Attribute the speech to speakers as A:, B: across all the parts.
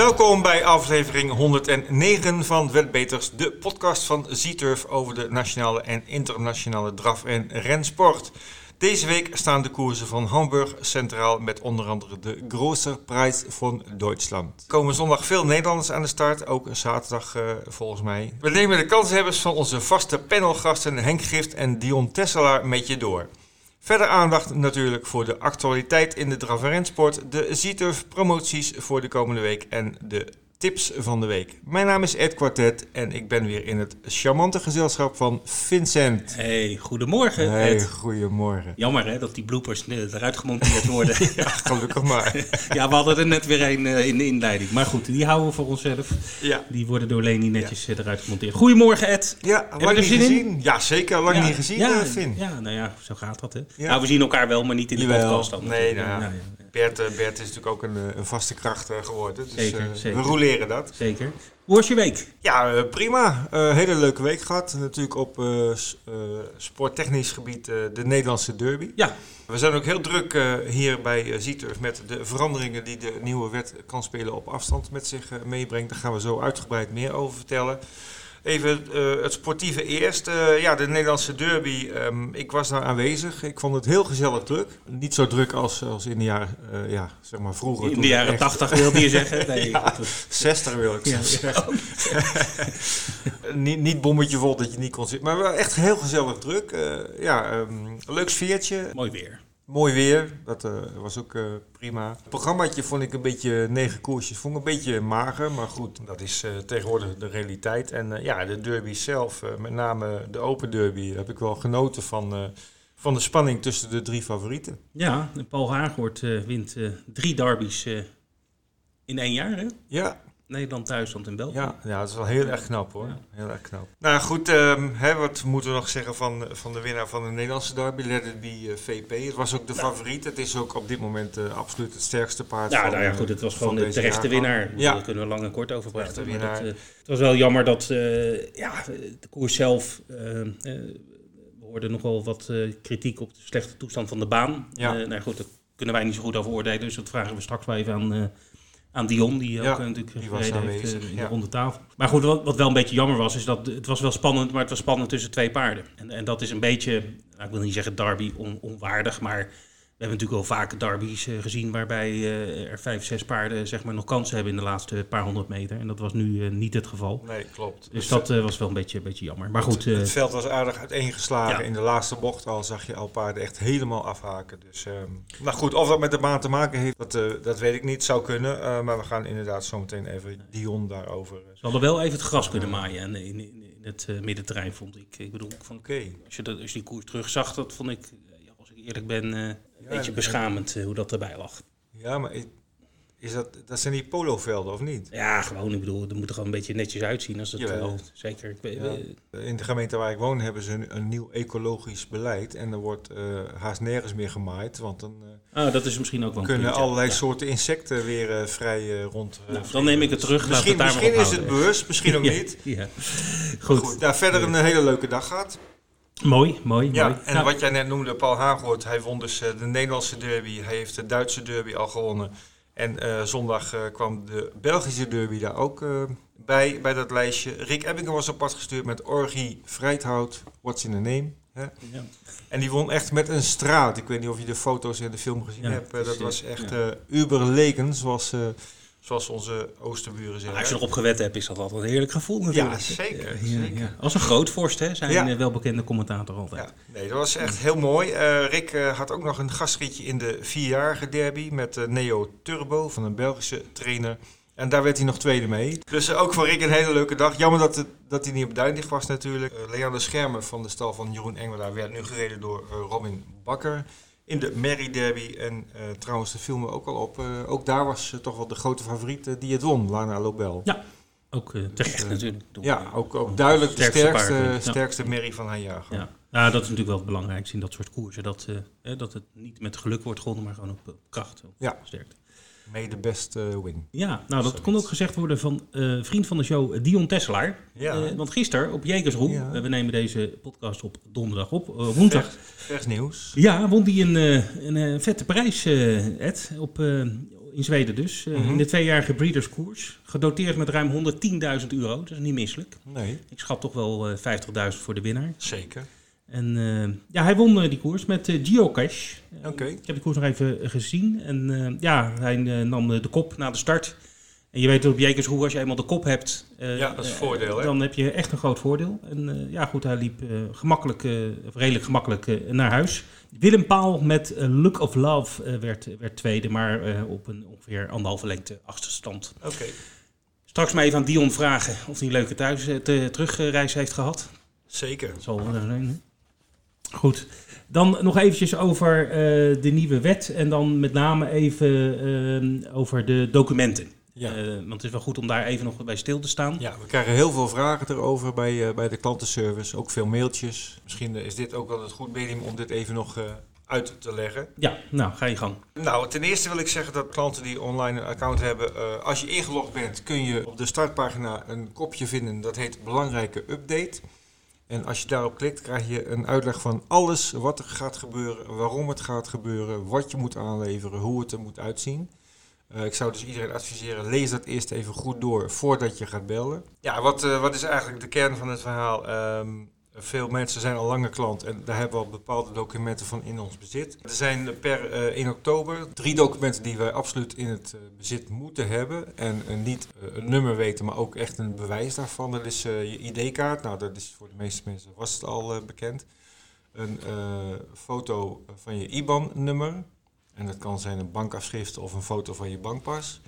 A: Welkom bij aflevering 109 van Wetbeters, de podcast van Zieturf over de nationale en internationale draf- en rensport. Deze week staan de koersen van Hamburg centraal met onder andere de Großer Prijs van Duitsland. Komen zondag veel Nederlanders aan de start, ook zaterdag uh, volgens mij. We nemen de kanshebbers van onze vaste panelgasten Henk Gift en Dion Tesselaar met je door. Verder aandacht natuurlijk voor de actualiteit in de draf- en rensport, de Zieturf promoties voor de komende week en de tips van de week. Mijn naam is Ed Quartet en ik ben weer in het charmante gezelschap van Vincent.
B: Hey, goedemorgen
A: Hey,
B: Ed.
A: goedemorgen.
B: Jammer hè, dat die bloopers eh, eruit gemonteerd worden.
A: Ja, gelukkig maar.
B: ja, we hadden er net weer een eh, in de inleiding. Maar goed, die houden we voor onszelf.
A: Ja.
B: Die worden door Leni netjes eh, eruit gemonteerd. Goedemorgen Ed.
A: Ja, lang niet
B: in?
A: gezien. Ja, zeker. Lang
B: Ja,
A: niet gezien,
B: ja,
A: Vin.
B: Ja, nou ja, zo gaat dat hè. Nou, we zien elkaar wel, maar niet in de
A: Jawel.
B: podcast dan.
A: Nee, nou ja. Bert, eh, Bert is natuurlijk ook een, eh, een vaste kracht eh, geworden. Dus
B: Zeker, zeker.
A: we roleren dat.
B: Zeker. Hoe was je week?
A: Ja, prima. Hele leuke week gehad. Natuurlijk op sporttechnisch gebied de Nederlandse derby.
B: Ja,
A: We zijn ook heel druk hier bij Zieturf met de veranderingen die de nieuwe wet kan spelen op afstand met zich meebrengt. Daar gaan we zo uitgebreid meer over vertellen. Even eh, het sportieve eerst. Eh, ja, de Nederlandse derby. ehm, ik was daar aanwezig. Ik vond het heel gezellig druk. Niet zo druk als, als in de jaren, eh, ja, zeg maar vroeger.
B: in de jaren
A: echt-
B: tachtig wilde je zeggen. Nee,
A: Ja.
B: dat was-
A: 60 wil ik
B: Ja.
A: zeggen. niet, niet bommetje vol dat je niet kon zitten. Maar wel echt heel gezellig druk. Ja, ehm, leuk sfeertje.
B: Mooi weer.
A: Mooi weer, dat eh, was ook eh, prima. Het programmaatje vond ik een beetje, negen koersjes, vond ik een beetje mager. Maar goed, dat is eh, tegenwoordig de realiteit. En ja, de derby zelf, met name de Open Derby, heb ik wel genoten van, van de spanning tussen de drie favorieten.
B: Ja, Paul Haaghoort wint drie derbies in één jaar hè?
A: Ja,
B: Nederland, Duitsland en België.
A: ja, ja, dat is wel heel erg knap hoor.
B: Ja.
A: Heel erg knap. Nou goed, ehm, hè, wat moeten we nog zeggen van, van de winnaar van de Nederlandse derby? Let it be eh, VP. Het was ook de favoriet. Het is ook op dit moment eh, absoluut het sterkste paard.
B: Ja,
A: van,
B: nou ja,
A: eh,
B: goed, het was gewoon de terechte winnaar.
A: Ja.
B: Daar kunnen we lang en kort over praten. Maar dat, het was wel jammer dat ja, de koers zelf... we hoorden nogal wat kritiek op de slechte toestand van de baan.
A: Ja.
B: Nou goed, daar kunnen wij niet zo goed over oordelen. Dus dat vragen we straks wel even aan, aan Dion, die ook
A: Ja,
B: eh, natuurlijk
A: die was
B: gereden heeft eh, in de ronde tafel. Maar goed, wat, wat wel een beetje jammer was, is dat het was wel spannend, maar het was spannend tussen twee paarden. En, en dat is een beetje, nou, ik wil niet zeggen derby on- onwaardig, maar we hebben natuurlijk wel vaak derbies eh, gezien waarbij eh, er vijf, zes paarden zeg maar, nog kansen hebben in de laatste paar honderd meter. En dat was nu eh, niet het geval.
A: Nee, klopt.
B: Dus
A: Het
B: dat was wel een beetje, een beetje jammer. Maar goed, eh,
A: het veld was aardig uiteengeslagen.
B: Ja.
A: In de laatste bocht al zag je al paarden echt helemaal afhaken. Dus, ehm, nou goed, of dat met de baan te maken heeft, dat, dat weet ik niet. Zou kunnen. maar we gaan inderdaad zometeen even Dion daarover.
B: ze hadden wel even het gras kunnen maaien in, in, in het middenterrein, vond ik. Ik bedoel, van,
A: Oké.
B: als, je dat, als je die koers terugzag, dat vond ik, eerlijk ben, eh, een
A: Ja,
B: beetje
A: en-
B: beschamend eh, hoe dat erbij lag.
A: Ja, maar is dat, dat zijn die polovelden of niet?
B: Ja, gewoon, ik bedoel, er moet er gewoon een beetje netjes uitzien. Als het,
A: Jawel.
B: eh, zeker. Ik, weet-
A: Ja. In de gemeente waar ik woon hebben ze een, een nieuw ecologisch beleid. En er wordt haast nergens meer gemaaid. Want dan
B: oh, dat is misschien ook wel
A: kunnen
B: punt,
A: allerlei
B: Ja.
A: soorten insecten weer vrij rond.
B: Nou, dan neem ik het terug.
A: Misschien,
B: het daar
A: misschien is het bewust, misschien ook niet.
B: Ja.
A: Goed.
B: Goed.
A: Ja, verder een hele leuke dag gehad.
B: Mooi, mooi,
A: Ja,
B: mooi.
A: en
B: Nou,
A: wat jij net noemde, Paul Haaghoort, hij won dus eh, de Nederlandse derby. Hij heeft de Duitse derby al gewonnen. En eh, zondag eh, kwam de Belgische derby daar ook eh, bij, bij dat lijstje. Rick Ebbingen was op pad gestuurd met Orgie Vrijthout, What's in the Name. Hè?
B: ja.
A: En die won echt met een straat. Ik weet niet of je de foto's en de film gezien
B: Ja,
A: hebt. Dat was echt
B: ja.
A: eh uberleken, zoals, eh, zoals onze oosterburen zeggen.
B: Als je erop gewet hebt, is dat altijd een heerlijk gevoel natuurlijk.
A: Ja, zeker,
B: Ja,
A: zeker.
B: ja. Als een grootvorst, hè, zijn
A: Ja.
B: een welbekende commentator altijd.
A: Ja, nee, dat was echt heel mooi. Eh, Rick eh, had ook nog een gastritje in de vierjarige derby met eh, Neo Turbo van een Belgische trainer. En daar werd hij nog tweede mee. Dus eh, ook voor Rick een hele leuke dag. Jammer dat, het, dat hij niet op Duindicht was natuurlijk. Leander Schermer van de stal van Jeroen Engelaar werd nu gereden door eh, Robin Bakker. In de Merry Derby. En eh, trouwens, de filmen ook al op. Eh, ook daar was eh, toch wel de grote favoriet die het won, Lana Lobel.
B: Ja, ook terecht
A: eh,
B: natuurlijk.
A: Ja, ook, ook duidelijk de
B: sterkste
A: sterkste,
B: paard, ja.
A: sterkste merrie van haar jaar.
B: Ja. Nou, dat is natuurlijk wel het belangrijkste in dat soort koersen. Dat, eh, dat het niet met geluk wordt gewonnen, maar gewoon op kracht. Op
A: Ja.
B: sterkte.
A: May the best eh, win.
B: Ja, nou dat kon ook gezegd worden van eh, vriend van de show eh, Dion Tesselaar.
A: Ja.
B: Want gisteren op Jekersroe,
A: Ja.
B: we nemen deze podcast op donderdag op, woensdag.
A: Vers, vers nieuws.
B: Ja, won die een, een vette prijs, Ed, op, in Zweden dus.
A: Mhm.
B: In de tweejarige Breeders Koers. Gedoteerd met ruim 110.000 euro. Dat is niet misselijk.
A: Nee,
B: Ik schat toch wel eh 50.000 voor de winnaar.
A: zeker.
B: En eh, ja, hij won eh, die koers met eh, Geocache.
A: Oké.
B: Ik heb de koers nog even gezien. En ja, hij nam de kop na de start. En je weet op Jekersroe, als je eenmaal de kop hebt...
A: Ja, dat is voordeel, hè?
B: Dan heb je echt een groot voordeel. En ja, goed, hij liep gemakkelijk, of redelijk gemakkelijk naar huis. Willem Paal met Look of Love werd, werd tweede, maar op een ongeveer anderhalve lengte achterstand.
A: Oké.
B: Straks maar even aan Dion vragen of hij een leuke thuis, te- terugreis heeft gehad.
A: Zeker.
B: Dat zal wel zijn. Goed. Dan nog eventjes over eh, de nieuwe wet. En dan met name even eh, over de documenten.
A: Ja.
B: Eh, want het is wel goed om daar even nog bij stil te staan.
A: Ja, we krijgen heel veel vragen erover bij, bij de klantenservice. Ook veel mailtjes. Misschien is dit ook wel het goed medium om dit even nog uit te leggen.
B: Ja, nou, ga je gang.
A: Nou, ten eerste wil ik zeggen dat klanten die online een account hebben, als je ingelogd bent, kun je op de startpagina een kopje vinden dat heet belangrijke update. En als je daarop klikt, krijg je een uitleg van alles wat er gaat gebeuren, waarom het gaat gebeuren, wat je moet aanleveren, hoe het er moet uitzien. Eh, ik zou dus iedereen adviseren, lees dat eerst even goed door voordat je gaat bellen. Ja, wat, eh, wat is eigenlijk de kern van het verhaal? Ehm, veel mensen zijn al lange klant en daar hebben we al bepaalde documenten van in ons bezit. Er zijn per eh 1 oktober drie documenten die wij absoluut in het eh, bezit moeten hebben. En eh, niet eh, een nummer weten, maar ook echt een bewijs daarvan. Dat is eh, je ID-kaart. Nou, dat is voor de meeste mensen was het al eh, bekend. Een eh, foto van je IBAN-nummer. En dat kan zijn een bankafschrift of een foto van je bankpas.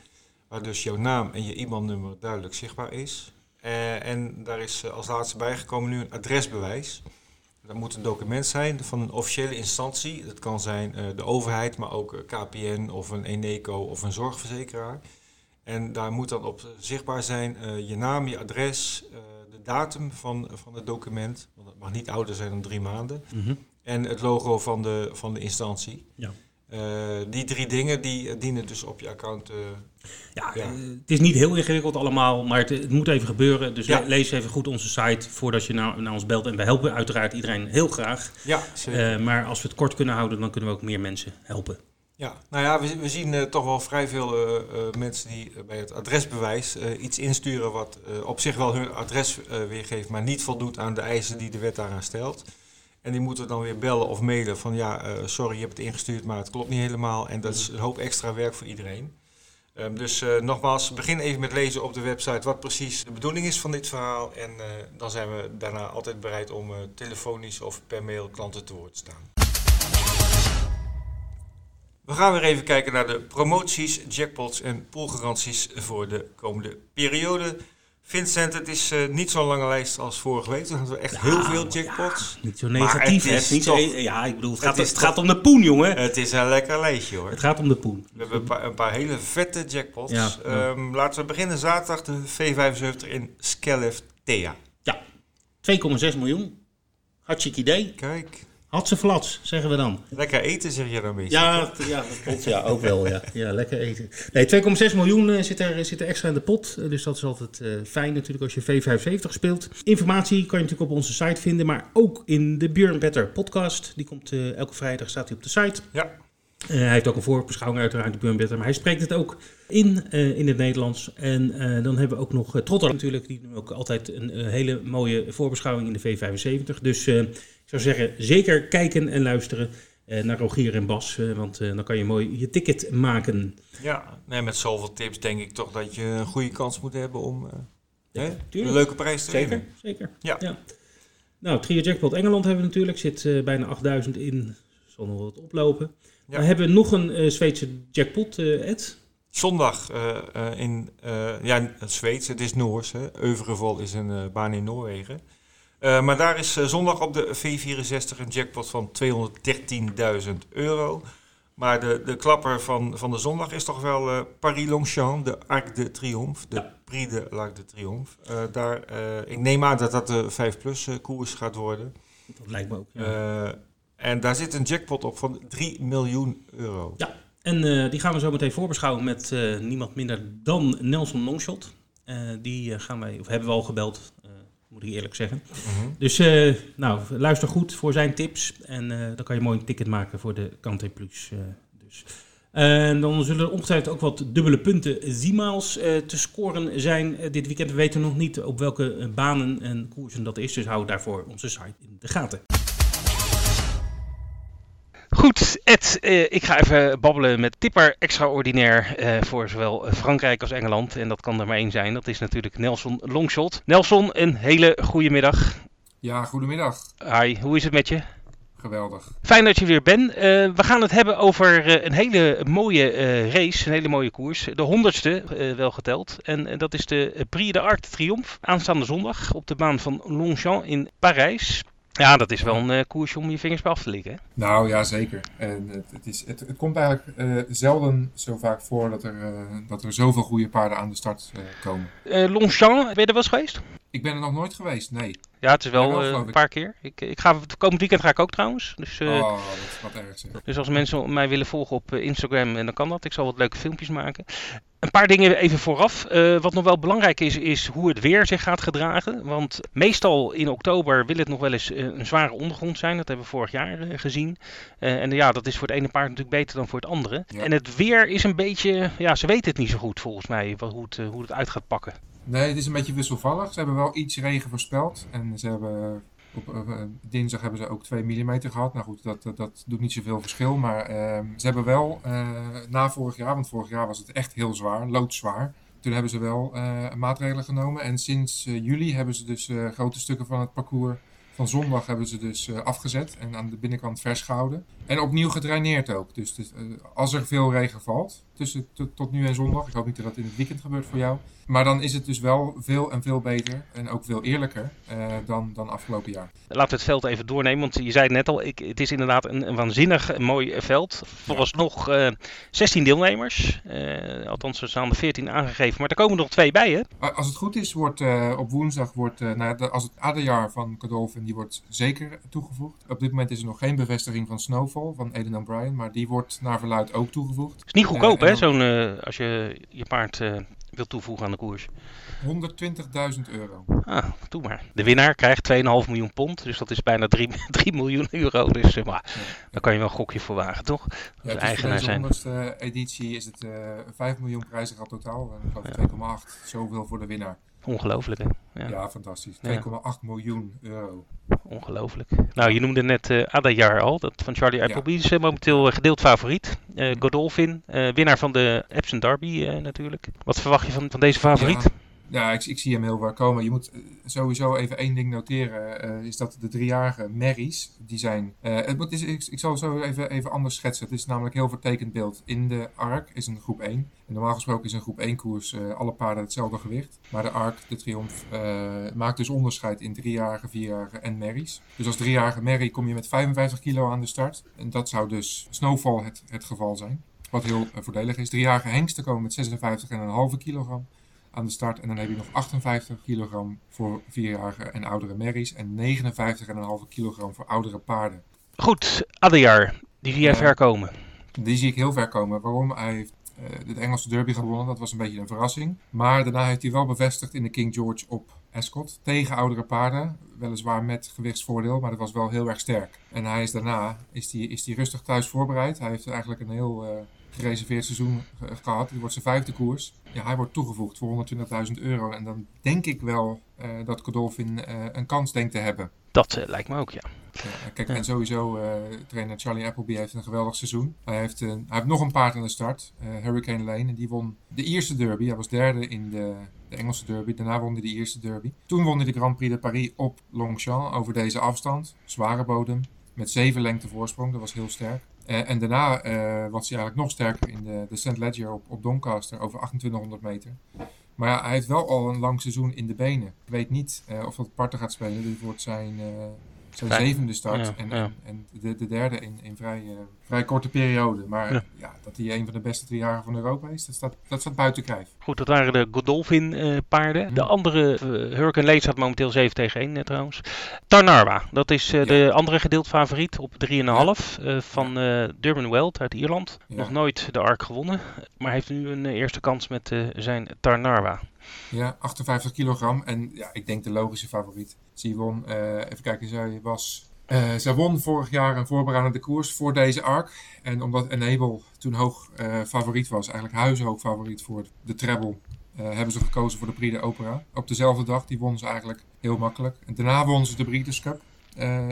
A: Waar dus jouw naam en je IBAN-nummer duidelijk zichtbaar is. Eh, en daar is eh, als laatste bijgekomen nu een adresbewijs. Dat moet een document zijn van een officiële instantie. Dat kan zijn eh, de overheid, maar ook KPN of een Eneco of een zorgverzekeraar. En daar moet dan op zichtbaar zijn je naam, je adres, de datum van, van het document. Want het mag niet ouder zijn dan drie maanden. En het logo van de, van de instantie.
B: Ja.
A: Eh, die drie dingen die eh, dienen dus op je account. eh,
B: Ja,
A: Ja.
B: het is niet heel ingewikkeld allemaal, maar het, het moet even gebeuren. Dus
A: Ja.
B: lees even goed onze site voordat je naar, naar ons belt. En we helpen uiteraard iedereen heel graag.
A: ja, zeker.
B: Maar als we het kort kunnen houden, dan kunnen we ook meer mensen helpen.
A: Ja, nou ja, we, we zien toch wel vrij veel mensen die bij het adresbewijs iets insturen wat op zich wel hun adres weergeeft, maar niet voldoet aan de eisen die de wet daaraan stelt. En die moeten dan weer bellen of mailen van ja, eh, sorry, je hebt het ingestuurd, maar het klopt niet helemaal. En dat is een hoop extra werk voor iedereen. Ehm, dus eh, nogmaals, begin even met lezen op de website wat precies de bedoeling is van dit verhaal. En eh, dan zijn we daarna altijd bereid om telefonisch of per mail klanten te woord te staan. We gaan weer even kijken naar de promoties, jackpots en poolgaranties voor de komende periode. Vincent, het is eh, niet zo'n lange lijst als vorige week. Toen hadden we echt heel veel jackpots.
B: Niet zo negatief,
A: het
B: hè?
A: is
B: Niet zo, ja, ik bedoel, het
A: het
B: gaat,
A: is
B: het gaat om de poen, jongen.
A: Het is een lekker lijstje hoor.
B: Het gaat om de poen.
A: We hebben een paar, een paar hele vette jackpots.
B: Ja.
A: Ehm, laten we beginnen zaterdag de V75 in Skellefteå.
B: Ja, 2,6 miljoen. Hartstikke idee.
A: Kijk,
B: Hadse flats, zeggen we dan.
A: lekker eten zeg je dan een beetje.
B: Ja, ja, dat klopt. Ja, ook wel. Ja, ja lekker eten. Nee, 2,6 miljoen eh, zit, er, zit er extra in de pot. Eh, dus dat is altijd eh, fijn natuurlijk als je V75 speelt. Informatie kan je natuurlijk op onze site vinden. Maar ook in de Björn Better podcast. Die komt elke vrijdag staat hij op de site.
A: Ja,
B: hij heeft ook een voorbeschouwing uiteraard, de Björn Better. Maar hij spreekt het ook in, in het Nederlands. En dan hebben we ook nog uh, Trotter natuurlijk. Die doen ook altijd een hele mooie voorbeschouwing in de V75. Dus zou zeggen, zeker kijken en luisteren eh, naar Rogier en Bas. eh, want eh, dan kan je mooi je ticket maken.
A: ja. Nee, met zoveel tips denk ik toch dat je een goede kans moet hebben om een leuke prijs te
B: Zeker,
A: winnen.
B: zeker.
A: Ja.
B: Nou, Trio Jackpot Engeland hebben we natuurlijk. Zit bijna 8000 in. Zal nog wat oplopen.
A: Ja.
B: Dan hebben we nog een Zweedse jackpot, Ed.
A: Zondag in, ja, het Zweeds, het is Noors. Hè. Is een baan in Noorwegen. Eh, maar daar is eh, zondag op de V64 een jackpot van 213.000 euro. Maar de, de klapper van, van de zondag is toch wel eh Paris-Longchamp, de Arc de Triomphe, de
B: Ja.
A: Prix de l'Arc de Triomphe. Daar, ik neem aan dat dat de 5-plus eh, koers gaat worden.
B: Dat lijkt me ook. ja.
A: En daar zit een jackpot op van 3 miljoen euro.
B: En eh, die gaan we zo meteen voorbeschouwen met niemand minder dan Nelson Longshot. Die gaan wij, of hebben we al gebeld, moet ik eerlijk zeggen.
A: Mhm.
B: Dus eh, nou, luister goed voor zijn tips. En eh, dan kan je mooi een ticket maken voor de Kante Plus. eh, dus.
C: En dan zullen er ongetwijfeld ook wat dubbele punten Zimaals te scoren zijn dit weekend. We weten nog niet op welke banen en koersen dat is, dus hou daarvoor onze site in de gaten.
B: Goed, Ed, ik ga even babbelen met tipper extraordinair voor zowel Frankrijk als Engeland. En dat kan er maar één zijn, dat is natuurlijk Nelson Longshot. Nelson, een hele goede middag.
D: Ja, goedemiddag.
B: Hi, hoe is het met je?
D: Geweldig.
B: Fijn dat je weer bent. Uh, we gaan het hebben over uh, een hele mooie uh, race, een hele mooie koers. De honderdste, wel geteld. En dat is de Prix de Arc Triomphe. Aanstaande zondag op de baan van Longchamp in Parijs. Ja, dat is wel een koers om je vingers bij af te likken.
D: Nou ja, zeker. En het, het, is, het, het komt eigenlijk zelden zo vaak voor dat er, dat er zoveel goede paarden aan de start komen.
B: Longchamp, ben je er wel eens geweest?
D: Ik ben er nog nooit geweest, nee.
B: Ja, het is wel, wel uh, een paar keer. Ik, ik ga, het komend weekend ga ik ook trouwens. Dus, uh,
D: oh, wat, wat erg zeg.
B: Dus als mensen mij willen volgen op Instagram, dan kan dat. Ik zal wat leuke filmpjes maken. Een paar dingen even vooraf. wat nog wel belangrijk is, is hoe het weer zich gaat gedragen. Want meestal in oktober wil het nog wel eens een zware ondergrond zijn. Dat hebben we vorig jaar gezien. en ja, dat is voor het ene paard natuurlijk beter dan voor het andere. Ja. En het weer is een beetje, ja, ze weten het niet zo goed volgens mij, hoe het, hoe het uit gaat pakken.
D: Nee, het is een beetje wisselvallig. Ze hebben wel iets regen voorspeld. En ze hebben op uh, dinsdag hebben ze ook 2 mm gehad. Nou goed, dat, dat, doet niet zoveel verschil. Maar uh, ze hebben wel uh, na vorig jaar, want vorig jaar was het echt heel zwaar, loodzwaar. Toen hebben ze wel maatregelen genomen. En sinds juli hebben ze dus grote stukken van het parcours van zondag hebben ze dus afgezet en aan de binnenkant vers gehouden. En opnieuw gedraineerd ook. Dus, dus als er veel regen valt, tussen tot nu en zondag, ik hoop niet dat dat in het weekend gebeurt voor jou, maar dan is het dus wel veel en veel beter en ook veel eerlijker uh, dan, dan afgelopen jaar.
B: Laten we het veld even doornemen, want je zei het net al, ik, het is inderdaad een, een waanzinnig mooi veld. Vooralsnog uh, 16 deelnemers, althans er staan er 14 aangegeven, maar er komen nog twee bij hè?
D: Als het goed is, wordt op woensdag, wordt, nou, de, als het aderjaar van Godolphin, die wordt zeker toegevoegd. Op dit moment is er nog geen bevestiging van Van Eden O'Brien, maar die wordt naar verluid ook toegevoegd.
B: Het is niet goedkoop hè, dan... zo'n, als je je paard wil toevoegen aan de koers?
D: 120.000 euro.
B: Ah, doe maar. De winnaar krijgt 2,5 miljoen pond, dus dat is bijna 3, 3 miljoen euro. Dus maar, ja. daar kan je wel een gokje voor wagen, toch?
D: Ja, dus eigenaar voor deze zijn. editie is het uh, 5 miljoen prijzen gaat totaal. En ik geloof 2,8 zoveel voor de winnaar.
B: Ongelooflijk, hè?
D: Ja, ja fantastisch. 2,8 miljoen euro.
B: Ongelooflijk. Nou, je noemde net uh, Adajar al, dat van Charlie Appleby. is uh, momenteel uh, gedeeld favoriet. Uh, Godolphin, winnaar van de Epson Derby natuurlijk. Wat verwacht je van, van deze favoriet?
D: Ja. Ik, ik, zie hem heel ver komen. Je moet sowieso even één ding noteren. Uh, is dat de driejarige merries, die zijn... Uh, het is, ik, zal zo even, even anders schetsen. Het is namelijk heel vertekend beeld. In de ARC is een groep 1. En normaal gesproken is een groep 1 koers alle paarden hetzelfde gewicht. Maar de ARC, de Triumph, maakt dus onderscheid in driejarige, vierjarige en merries. Dus als driejarige merrie kom je met 55 kilo aan de start. En dat zou dus Snowfall het, het geval zijn. Wat heel voordelig is. Driejarige hengsten komen met 56,5 kilogram aan de start. En dan heb je nog 58 kilogram voor vierjarige en oudere merries. En 59,5 kilogram voor oudere paarden.
B: Goed, Adjar, die zie jij uh, ver komen.
D: Die zie ik heel ver komen. Waarom? Hij heeft uh, de Engelse derby gewonnen. Dat was een beetje een verrassing. Maar daarna heeft hij wel bevestigd in de King George op Ascot. Tegen oudere paarden. Weliswaar met gewichtsvoordeel, maar dat was wel heel erg sterk. En hij is daarna is die, is die rustig thuis voorbereid. Hij heeft eigenlijk een heel... Uh, gereserveerd seizoen gehad. Dit wordt zijn vijfde koers. Ja, hij wordt toegevoegd voor 120.000 euro. En dan denk ik wel uh, dat Godolphin uh, een kans denkt te hebben.
B: Dat uh, lijkt me ook, ja.
D: ja kijk, ja. en sowieso, trainer Charlie Appleby heeft een geweldig seizoen. Hij heeft, hij heeft nog een paard aan de start, Hurricane Lane. En die won de eerste derby. Hij was derde in de, de Engelse derby. Daarna won hij de eerste derby. Toen won hij de Grand Prix de Paris op Longchamp over deze afstand. Zware bodem. Met zeven lengte voorsprong. Dat was heel sterk. Uh, en daarna uh, was hij eigenlijk nog sterker in de, de St. Ledger op, op Doncaster over 2800 meter. Maar ja, hij heeft wel al een lang seizoen in de benen. Ik weet niet uh, of dat parten gaat spelen. Dit wordt zijn, zijn zevende start. Ja, en, ja. en, en de, de, derde in, in vrij, vrij korte periode. Maar ja. ja. dat hij een van de beste drie jaren van Europa is, dat staat, dat staat buiten kijf.
B: Goed, dat waren de Godolphin uh, paarden. Hmm. De andere, uh, Hurricane Lane staat momenteel 7 tegen 1 uh, trouwens. Tarnarwa, dat is uh, de andere gedeeld favoriet op 3,5 van Durban Weld uit Ierland. Nog nooit de ARC gewonnen, maar heeft nu een eerste kans met zijn Tarnarwa.
D: Ja, 58 kilogram. En ja, ik denk de logische favoriet. Ze won, even kijken, zij was Uh, won vorig jaar een voorbereidende koers voor deze arc. En omdat Enable toen hoog uh, favoriet was, eigenlijk huishoog favoriet voor de treble, hebben ze gekozen voor de Prix de Opera. Op dezelfde dag, die won ze eigenlijk heel makkelijk. En daarna won ze de Breeders' Cup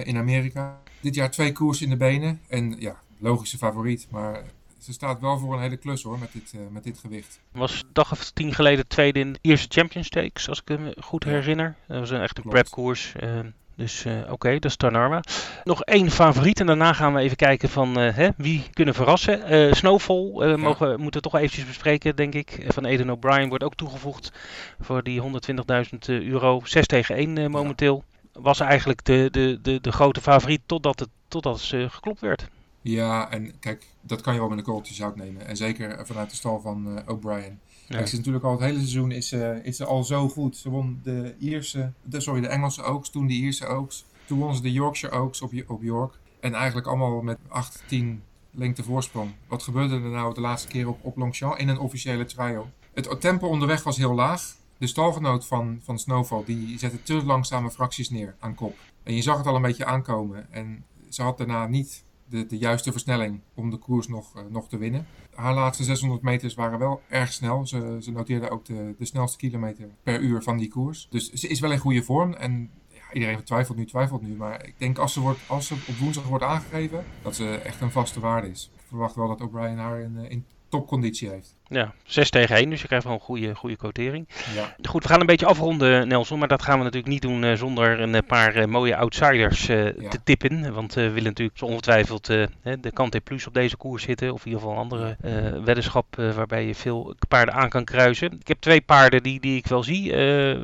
D: in Amerika. Dit jaar twee koers in de benen. En ja, logische favoriet, maar ze staat wel voor een hele klus hoor, met dit, uh, met dit gewicht.
B: Was een dag of tien geleden tweede in de eerste Champions Stakes, als ik me goed herinner. Dat was een echt een prepkoers. Uh, dus uh, oké, okay, dat is Tarnarma. Nog één favoriet en daarna gaan we even kijken van hè, wie kunnen verrassen. Snowfall ja. mogen, moeten we toch eventjes bespreken, denk ik. Van Eden O'Brien wordt ook toegevoegd voor die 120.000 euro. 6 tegen 1 momenteel. Ja. Was eigenlijk de, de, de, de grote favoriet totdat het, totdat ze geklopt werd.
D: Ja, en kijk, dat kan je wel met een korreltje zout nemen. En zeker vanuit de stal van uh, O'Brien. Ja. Kijk, ze is natuurlijk al het hele seizoen is, uh, is ze al zo goed. Ze won de Ierse, de, sorry, de Engelse Oaks, toen de Ierse Oaks. Toen won ze de Yorkshire Oaks op, op York. En eigenlijk allemaal met 8, 10 lengte voorsprong. Wat gebeurde er nou de laatste keer op, op Longchamp in een officiële trial? Het tempo onderweg was heel laag. De stalgenoot van, van Snowfall die zette te langzame fracties neer aan kop. En je zag het al een beetje aankomen. En ze had daarna niet de, de juiste versnelling om de koers nog, uh, nog te winnen. Haar laatste 600 meters waren wel erg snel. Ze, ze noteerde ook de, de snelste kilometer per uur van die koers. Dus ze is wel in goede vorm. En iedereen twijfelt nu, twijfelt nu. Maar ik denk als ze, wordt, als ze op woensdag wordt aangegeven, dat ze echt een vaste waarde is. Ik verwacht wel dat O'Brien haar in, in topconditie heeft.
B: Ja, 6 tegen 1, dus je krijgt wel een goede, goede quotering. Ja. Goed, we gaan een beetje afronden, Nelson, maar dat gaan we natuurlijk niet doen uh, zonder een paar uh, mooie outsiders uh, ja. te tippen. Want we willen natuurlijk ongetwijfeld de Kante Plus op deze koers zitten, of in ieder geval een andere weddenschap waarbij je veel paarden aan kan kruisen. Ik heb twee paarden die, die ik wel zie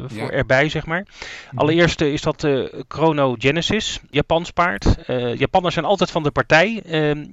B: voor ja. erbij, zeg maar. Mhm. Allereerst is dat Chrono Genesis, Japans paard. Japanners zijn altijd van de partij,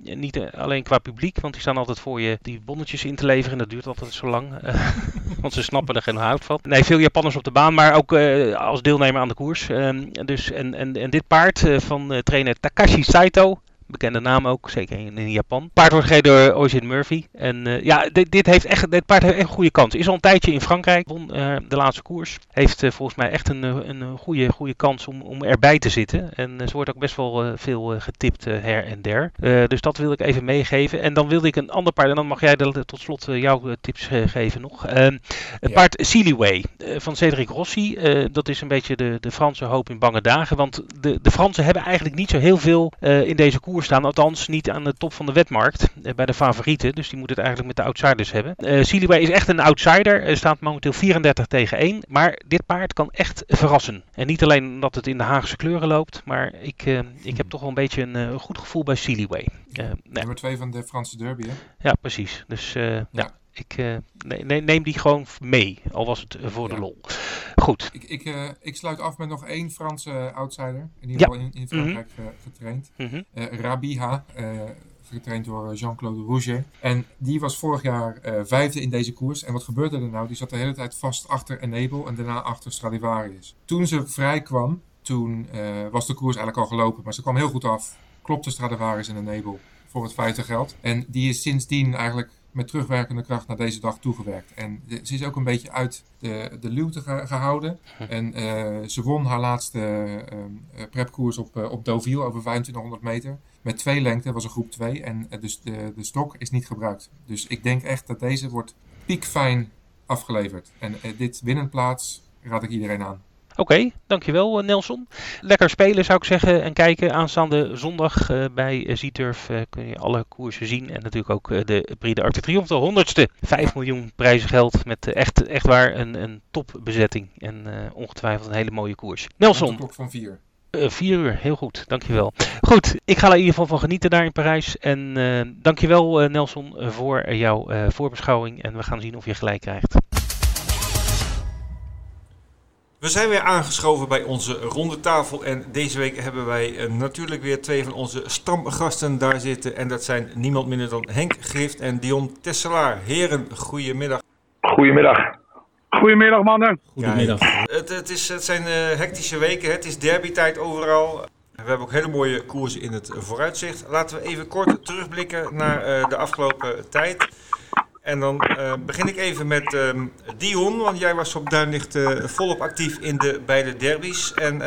B: niet alleen qua publiek, want die staan altijd voor je die bonnetjes in te leveren dat duurt altijd zo lang. want ze snappen er geen hout van. Nee, veel Japanners op de baan, maar ook uh, als deelnemer aan de koers. Um, dus, en, en, en dit paard uh, van trainer Takashi Saito bekende naam ook, zeker in, in Japan. Paard wordt gereden door Oisin Murphy. En uh, ja, dit, dit, heeft echt, dit paard heeft echt een goede kans. Is al een tijdje in Frankrijk, won uh, de laatste koers. Heeft uh, volgens mij echt een, een goede, goede kans om, om erbij te zitten. En ze wordt ook best wel veel getipt her en der. dus dat wil ik even meegeven. En dan wilde ik een ander paard, en dan mag jij de, tot slot jouw tips geven nog. Ehm, het ja. paard Sealyway van Cedric Rossi. dat is een beetje de, de Franse hoop in bange dagen. Want de, de Fransen hebben eigenlijk niet zo heel veel in deze koers staan. Althans, niet aan de top van de wetmarkt. Eh, bij de favorieten. Dus die moet het eigenlijk met de outsiders hebben. Uh, Siliba is echt een outsider. Er staat momenteel 34 tegen 1. Maar dit paard kan echt verrassen. En niet alleen omdat het in de Haagse kleuren loopt. Maar ik, uh, ik heb toch wel een beetje een uh, goed gevoel bij Siliway.
D: Uh, Nummer 2 van de Franse derby, hè?
B: Ja, precies. Dus ja. ja. Ik uh, ne neem die gewoon mee, al was het voor ja. de lol. Goed.
D: Ik, ik, uh, ik, sluit af met nog één Franse outsider. In ieder geval ja. in, in, Frankrijk mm -hmm. getraind. Mm -hmm. Rabiha, getraind door Jean-Claude Rouget. En die was vorig jaar vijfde in deze koers. En wat gebeurde er nou? Die zat de hele tijd vast achter Enable en daarna achter Stradivarius. Toen ze vrij kwam, toen was de koers eigenlijk al gelopen. Maar ze kwam heel goed af. Klopte Stradivarius en Enable voor het feite geld. En die is sindsdien eigenlijk met terugwerkende kracht naar deze dag toegewerkt. En ze is ook een beetje uit de, de luwte ge, gehouden. En uh, ze won haar laatste uh, prepkoers op, uh, op Deauville over 2500 meter. Met twee lengte, was een groep 2. En dus de, de stok is niet gebruikt. Dus ik denk echt dat deze wordt piekfijn afgeleverd. En dit winnenplaats raad ik iedereen aan.
B: Oké, okay, dankjewel Nelson. Lekker spelen zou ik zeggen en kijken. Aanstaande zondag uh, bij Z-Turf uh, kun je alle koersen zien. En natuurlijk ook de Prix de Arc de honderdste. 5 miljoen prijzengeld met echt, echt waar een, een topbezetting. En ongetwijfeld een hele mooie koers. Nelson.
D: klok van 4.
B: Uh, vier uur, heel goed, dankjewel. Goed, ik ga er in ieder geval van genieten daar in Parijs. En uh, dankjewel uh, Nelson voor jouw voorbeschouwing. En we gaan zien of je gelijk krijgt.
A: We zijn weer aangeschoven bij onze ronde tafel en deze week hebben wij uh, natuurlijk weer twee van onze stamgasten daar zitten. En dat zijn niemand minder dan Henk Grift en Dion Tesselaar. Heren, goedemiddag.
E: Goedemiddag. Goedemiddag mannen.
A: Goedemiddag. het, het, is, het zijn uh, hectische weken, het is derbytijd overal. We hebben ook hele mooie koersen in het vooruitzicht. Laten we even kort terugblikken naar uh, de afgelopen tijd. En dan uh, begin ik even met um, Dion, want jij was op Duinlicht uh, volop actief in de beide derbies. En uh,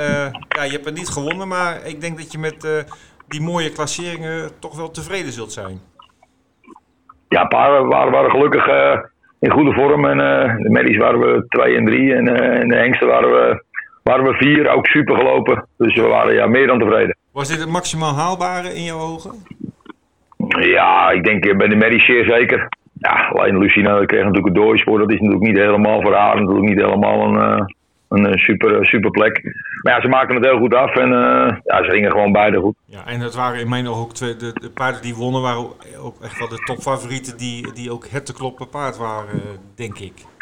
A: ja, je hebt het niet gewonnen, maar ik denk dat je met die mooie klasseringen toch wel tevreden zult zijn.
F: Ja, een paar waren, waren gelukkig in goede vorm. En de medisch waren we 2 en 3 en, en, de hengsten waren we, waren we 4, ook super gelopen. Dus we waren ja, meer dan tevreden.
A: Was dit het maximaal haalbare in jouw ogen?
F: Ja, ik denk bij de medisch zeer zeker. Ja, alleen Lucina kreeg natuurlijk een doorspoor. Dat is natuurlijk niet helemaal voor haar. Natuurlijk niet helemaal een, uh, een super, super plek. Maar ja, ze maakten het heel goed af. En ja, ze gingen gewoon beide goed.
A: Ja, en het waren in mijn ogen ook twee... De, de paarden die wonnen waren ook echt wel de topfavorieten. Die, die ook het te kloppen paard waren, denk ik.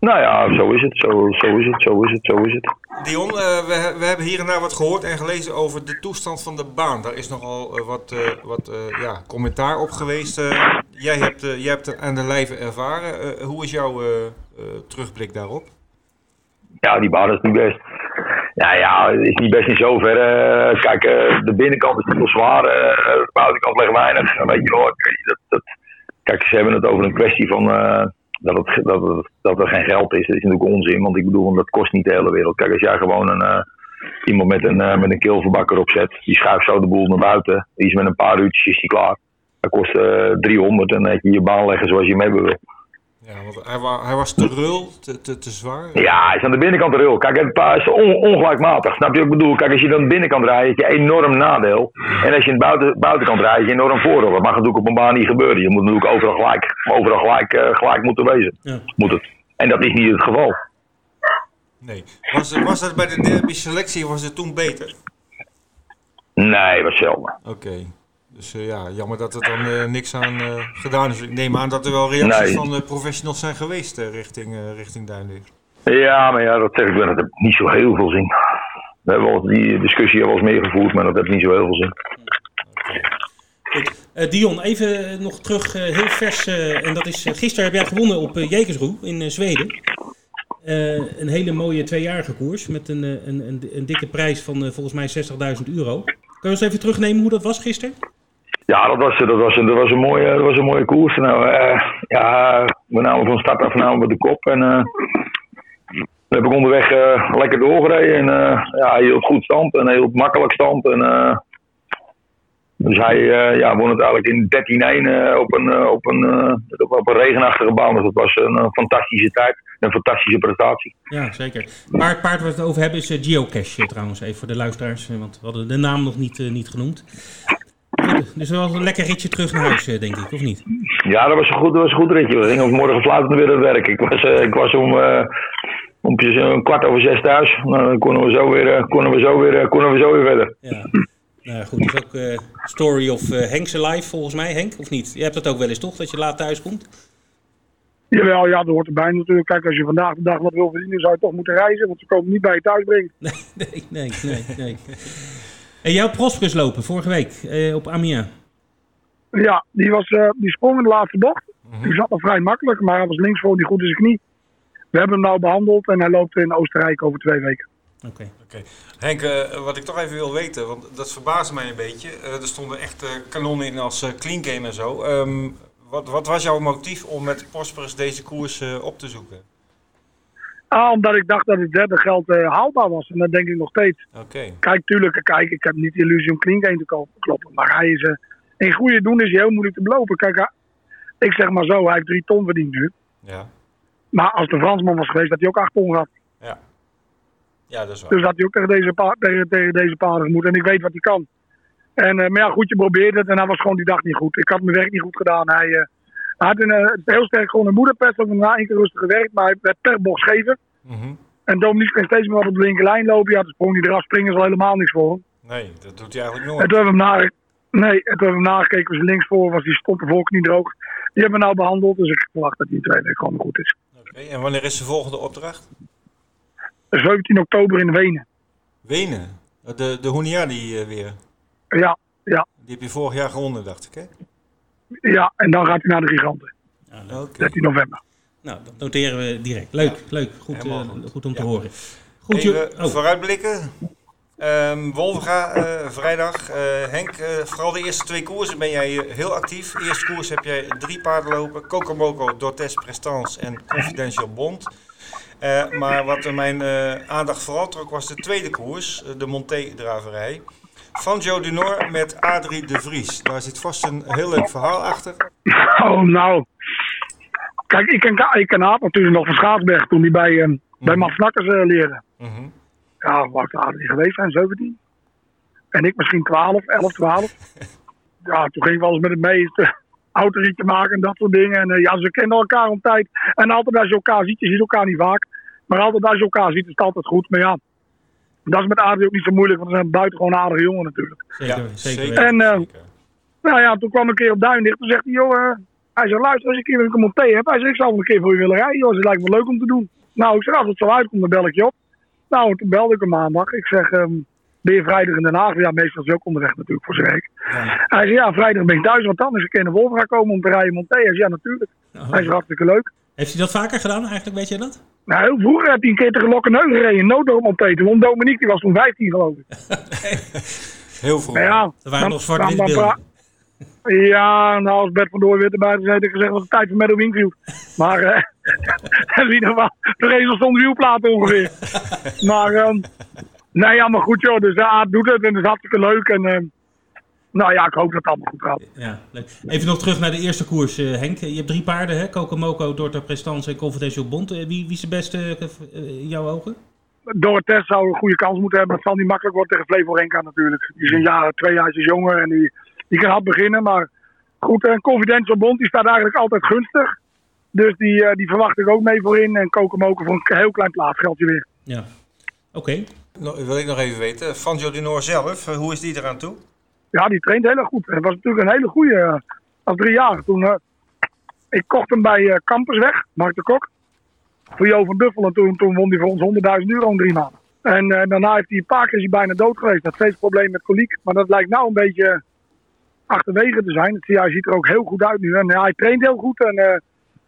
F: Nou ja, zo is het, zo, zo is het, zo is het, zo is het.
A: Dion, uh, we, we hebben hier en daar wat gehoord en gelezen over de toestand van de baan. Daar is nogal uh, wat, uh, wat ja, commentaar op geweest. jij, hebt, jij hebt het aan de lijve ervaren. hoe is jouw terugblik daarop?
F: Ja, die baan is niet best. Ja, ja, het is niet best in zoverre. kijk, de binnenkant is veel zwaar. de buitenkant ligt weinig. Weet je wel, dat, dat, kijk, ze hebben het over een kwestie van dat, het, dat, dat er geen geld is, dat is natuurlijk onzin. Want ik bedoel, dat kost niet de hele wereld. Kijk, als jij gewoon een, uh, iemand met een, uh, met een kilverbakker opzet, die schuift zo de boel naar buiten. Die is met een paar uurtjes is die klaar. Dat kost uh, eh, 300 en dan heb je je baan leggen zoals je hebben wil.
A: Ja, want hij, wa hij was te rul, te, te, te, zwaar?
F: Ja, hij is aan de binnenkant rul. Kijk, het is on ongelijkmatig. Snap je wat ik bedoel? Kijk, als je dan de binnenkant rijdt, heb je enorm nadeel. En als je de buiten, buitenkant rijdt, heb je enorm voordeel. Dat mag natuurlijk op een baan niet gebeuren. Je moet natuurlijk overal gelijk, overal gelijk, uh, gelijk moeten wezen. Ja. Moet het. En dat is niet het geval.
A: Nee. Was, was dat bij de derby selectie, was het toen beter?
F: Nee, was zelden.
A: Oké. Dus uh, ja, jammer dat er dan uh, niks aan uh, gedaan is. Ik neem aan dat er wel reacties nee. van professionals zijn geweest richting, richting Duinlicht.
F: Ja, maar ja, dat zeg ik wel. Dat heeft niet zo heel veel zin. We hebben wel die discussie al eens meer gevoerd, maar dat heeft niet zo heel veel zin.
B: Goed. Dion, even nog terug, heel vers. en dat is, gisteren heb jij gewonnen op Jekersroe in Zweden. een hele mooie tweejarige koers met een, een, een, een dikke prijs van volgens mij 60.000 euro. Kun je eens even terugnemen hoe dat was gisteren?
F: Ja, dat was, dat was, dat was, een, mooie, dat was een mooie koers. Nou, uh, ja, we namen van start af namen we de kop. En uh, heb ik onderweg uh, lekker doorgereden. En ja, hij hield goed stand en hield makkelijk stand. En, dus hij ja, won het eigenlijk in 13-1 op, een, op, een, op een regenachtige baan. Dus dat was een fantastische tijd. Een fantastische prestatie.
B: Ja, zeker. Maar het paard waar we het over hebben is Geocache trouwens, even voor de luisteraars. Want we hadden de naam nog niet, niet genoemd. Dus dat was een lekker ritje terug naar huis, eh, denk ik, of niet?
F: Ja, dat was een goed, dat was een goed ritje. We gingen morgen fluitend weer aan het werk. Ik was, uh, ik was om, uh, om een kwart over zes thuis. Nou, dan konden we zo weer, uh, konden we zo weer, konden we zo weer verder.
B: Ja. Nou goed, dat is ook Story of Henk's Life volgens mij, Henk, of niet? Je hebt dat ook wel eens toch, dat je laat thuis komt?
E: Jawel, ja, dat hoort erbij natuurlijk. Kijk, als je vandaag de dag wat wil verdienen, zou je toch moeten reizen, want ze komen niet bij je thuis brengen.
B: Nee, nee, nee, nee. En jouw Prosperus lopen vorige week eh, op Amiens.
E: Ja, die, was, uh, die sprong in de laatste bocht. Mm Die zat nog vrij makkelijk, maar hij was links voor die goed in zijn knie. We hebben hem nou behandeld en hij loopt in Oostenrijk over twee weken.
B: Oké.
A: Okay. Henk, uh, wat ik toch even wil weten, want dat verbaasde mij een beetje. Uh, er stonden echt kanonnen in als uh, clean game en zo. Um, wat, wat, was jouw motief om met Prosperus deze koers op te zoeken?
E: Ah, omdat ik dacht dat het derde geld uh, haalbaar was. En dat denk ik nog steeds.
A: Okay.
E: Kijk, tuurlijk, kijk, ik heb niet de illusie om Klink heen te kloppen. Maar hij is, uh, in goede doen is hij heel moeilijk te belopen. Kijk, ik zeg maar zo, hij heeft drie ton verdiend nu.
A: Ja.
E: Maar als de Fransman was geweest, had hij ook acht ton gehad.
A: Ja. Ja, dat is waar.
E: Dus had hij ook tegen deze, pa tegen, tegen deze paarden moeten. En ik weet wat hij kan. En, uh, maar ja, goed, je probeert het. En hij was gewoon die dag niet goed. Ik had mijn werk niet goed gedaan. Hij hij had een, heel sterk gewoon een moederpest. Ook na één keer rustig gewerkt. Maar hij werd per bocht schever.
A: Mm -hmm.
E: En Dominique kan steeds meer op de linkerlijn lopen. Ja, dan sprong hij eraf. Springen is al helemaal niks voor hem.
A: Nee, dat doet hij eigenlijk nooit.
E: En toen hebben we hem, na, nee, en toen hebben we hem nagekeken. Was links voor was die stond de voorknie droog. Die hebben we nou behandeld. Dus ik verwacht dat die twee weken gewoon goed is.
A: Oké, okay, en wanneer is de volgende opdracht?
E: 17 oktober in Wenen.
A: Wenen? De, de Huniani uh, weer?
E: Ja, ja.
A: Die heb je vorig jaar gewonnen, dacht ik, hè?
E: Ja, en dan gaat hij naar de giganten.
A: Ja, okay.
E: 13 november.
B: Nou, dat noteren we direct. Leuk, ja. leuk. Goed, uh, goed om te horen.
A: Goed, Even oh. vooruitblikken. Ehm Wolverga, eh, vrijdag. Eh, Henk, eh, vooral de eerste twee koersen ben jij eh, heel actief. De eerste koers heb jij drie paarden lopen. Kokomoko, Dortes Prestance en Confidential Bond. Eh, maar wat mijn eh, aandacht vooral trok was de tweede koers, eh, de Monté-draverij. Van Joe Dunor met Adrie de Vries. Daar zit vast een heel leuk verhaal achter.
E: Oh, nou. Kijk, ik ken, ik ken Aap natuurlijk nog van Schaatsberg toen hij bij, eh, bij Mats Snakkers eh, leerde.
A: Mhm.
E: Ja, wat hij geweest zijn? 17? En ik misschien 12, 11, 12. Ja, toen ging ik wel eens met het meeste autorietje maken en dat soort dingen. En eh, ja, ze kennen elkaar om tijd. En altijd als je elkaar ziet, je ziet elkaar niet vaak. Maar altijd als je elkaar ziet, is het altijd goed. Maar ja, dat is met Adrie ook niet zo moeilijk, want we zijn buitengewoon aardige jongen natuurlijk.
B: Zeker,
A: Ja,
B: zeker.
E: En eh, nou ja, toen kwam ik een keer op Duindicht. Toen zegt hij, joh, eh, hij zegt, luister, als ik een keer een monté heb. Hij zegt, ik zou wel een keer voor je willen rijden. Joh, het lijkt me leuk om te doen. Nou, ik zeg, als het zo uitkomt, dan bel ik je op. Nou, toen belde ik hem maandag. Ik zeg, ehm, ben je vrijdag in Den Haag? Ja, meestal is hij ook onderweg natuurlijk voor zijn werk. Hij zegt, ja, vrijdag ben ik thuis, want dan is ik in de Wolfra komen om te rijden monté. Hij zegt, ja, natuurlijk.
B: Oh.
E: Hij zegt, hartstikke leuk.
B: Heeft hij dat vaker gedaan eigenlijk, weet je dat?
E: Nou, heel vroeger heb hij een keer tegen Lokkenheugen gereden, monté. Toen won Dominique, die was toen 15 geloof ik.
A: Heel vroeg.
E: Maar ja,
B: Er waren
E: dan-
B: nog
E: dan
B: beelden.
E: pra- Ja, nou, als Bert van Door weer erbij was, had ik gezegd, was het tijd voor Meadow Wingfield. Maar, eh, in ieder geval, de race zonder wielplaten ongeveer. maar, ehm nee, ja, maar goed joh, dus ja, doet het en het is hartstikke leuk. En, ehm, nou ja, ik hoop dat het allemaal goed gaat.
B: Ja, leuk. Even nog terug naar de eerste koers, eh, Henk. Je hebt drie paarden, hè? Kokomoko, Dorta Prestance en Confidential Bond. Eh, wie, wie is de beste eh, in jouw ogen?
E: Door het test zou een goede kans moeten hebben. Het zal niet makkelijk worden tegen Flevo Renka natuurlijk. Die is een jaar, twee jaar jonger en die, die kan hard beginnen. Maar goed, en Confidential Bond die staat eigenlijk altijd gunstig. Dus die, eh, die verwacht ik ook mee voorin. En Kokomoken voor een heel klein plaatsgeldje weer.
B: Ja. Oké.
A: Nou, wil ik nog even weten, Van Joe Dunor zelf, hoe is die eraan toe?
E: Ja, die traint heel erg goed. Het was natuurlijk een hele goede. eh, Als drie jaar. Toen, eh, ik kocht hem bij eh Campersweg, Mark de Kok. Voor Jo van Duffel. En toen, toen won hij voor ons 100.000 euro in drie maanden. En eh, daarna heeft hij een paar keer is hij bijna dood geweest. Hij had steeds probleem met koliek. Maar dat lijkt nou een beetje achterwege te zijn. Het hij ziet er ook heel goed uit nu. En ja, hij traint heel goed. En eh,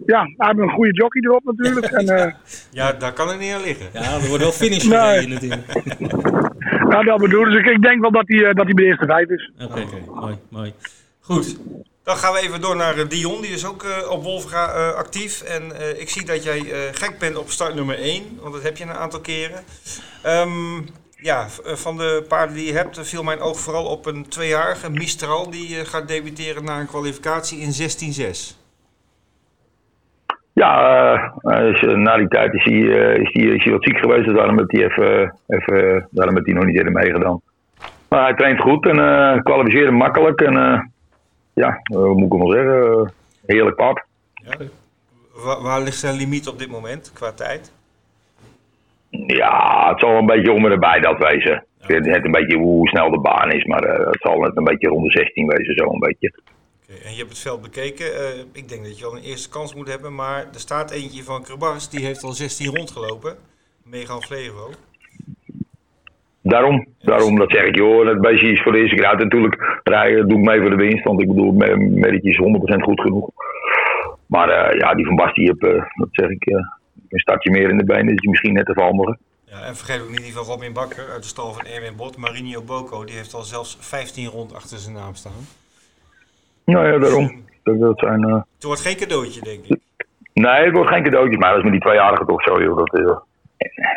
E: ja, hij heeft een goede jockey erop natuurlijk. En eh,
A: Ja, daar kan het niet aan liggen.
B: Ja, er wordt wel finish
E: Nee.
B: gereden natuurlijk.
E: ja, dat bedoel Dus ik, ik denk wel dat hij, eh, dat hij de eerste vijf is.
B: Oké, mooi, mooi.
A: Goed, dan gaan we even door naar eh, Dion. Die is ook eh, op Wolfga actief. En ik zie dat jij gek bent op start nummer 1, want dat heb je een aantal keren. Ehm, ja, van de paarden die je hebt viel mijn oog vooral op een tweejarige Mistral. Die gaat debuteren na een kwalificatie in 16-6.
F: Ja, eh, is, eh, na die tijd is hij, eh, is, hij, is hij wat ziek geweest. Dus daarom heeft hij, even, even, eh, daarom heeft hij nog niet eerder meegedaan. Maar hij traint goed en eh kwalificeert makkelijk. En eh, ja, eh, hoe moet ik hem wel zeggen? eh, heerlijk pad.
A: Wa- waar ligt zijn limiet op dit moment qua tijd?
F: Ja, het zal een beetje om en erbij dat wezen. Ik weet net een beetje hoe snel de baan is, maar eh, het zal net een beetje rond de 16 wezen, zo een beetje.
A: En je hebt het veld bekeken. Eh, ik denk dat je al een eerste kans moet hebben. Maar er staat eentje van Krabas, die heeft al 16 rondgelopen. Megan Flevo.
F: Daarom, daarom dat zeg ik, joh, het beestje is voor de eerste keer uit. Natuurlijk rijden doe ik mee voor de winst, want ik bedoel, me- Merritje is 100% goed genoeg. Maar eh, ja, die van Bas, die heb, eh, dat zeg ik, een startje meer in de benen, is die misschien net te valmigen.
A: Ja, en vergeet ook niet die van Robin Bakker uit de stal van Erwin Bot. Marinho Boko, die heeft al zelfs 15 rond achter zijn naam staan.
F: Nou ja, daarom. Dat, dat zijn, eh,
A: Het wordt geen cadeautje, denk ik.
F: Nee, het wordt geen cadeautjes, maar dat is met die tweejarigen toch zo, joh. Dat, eh,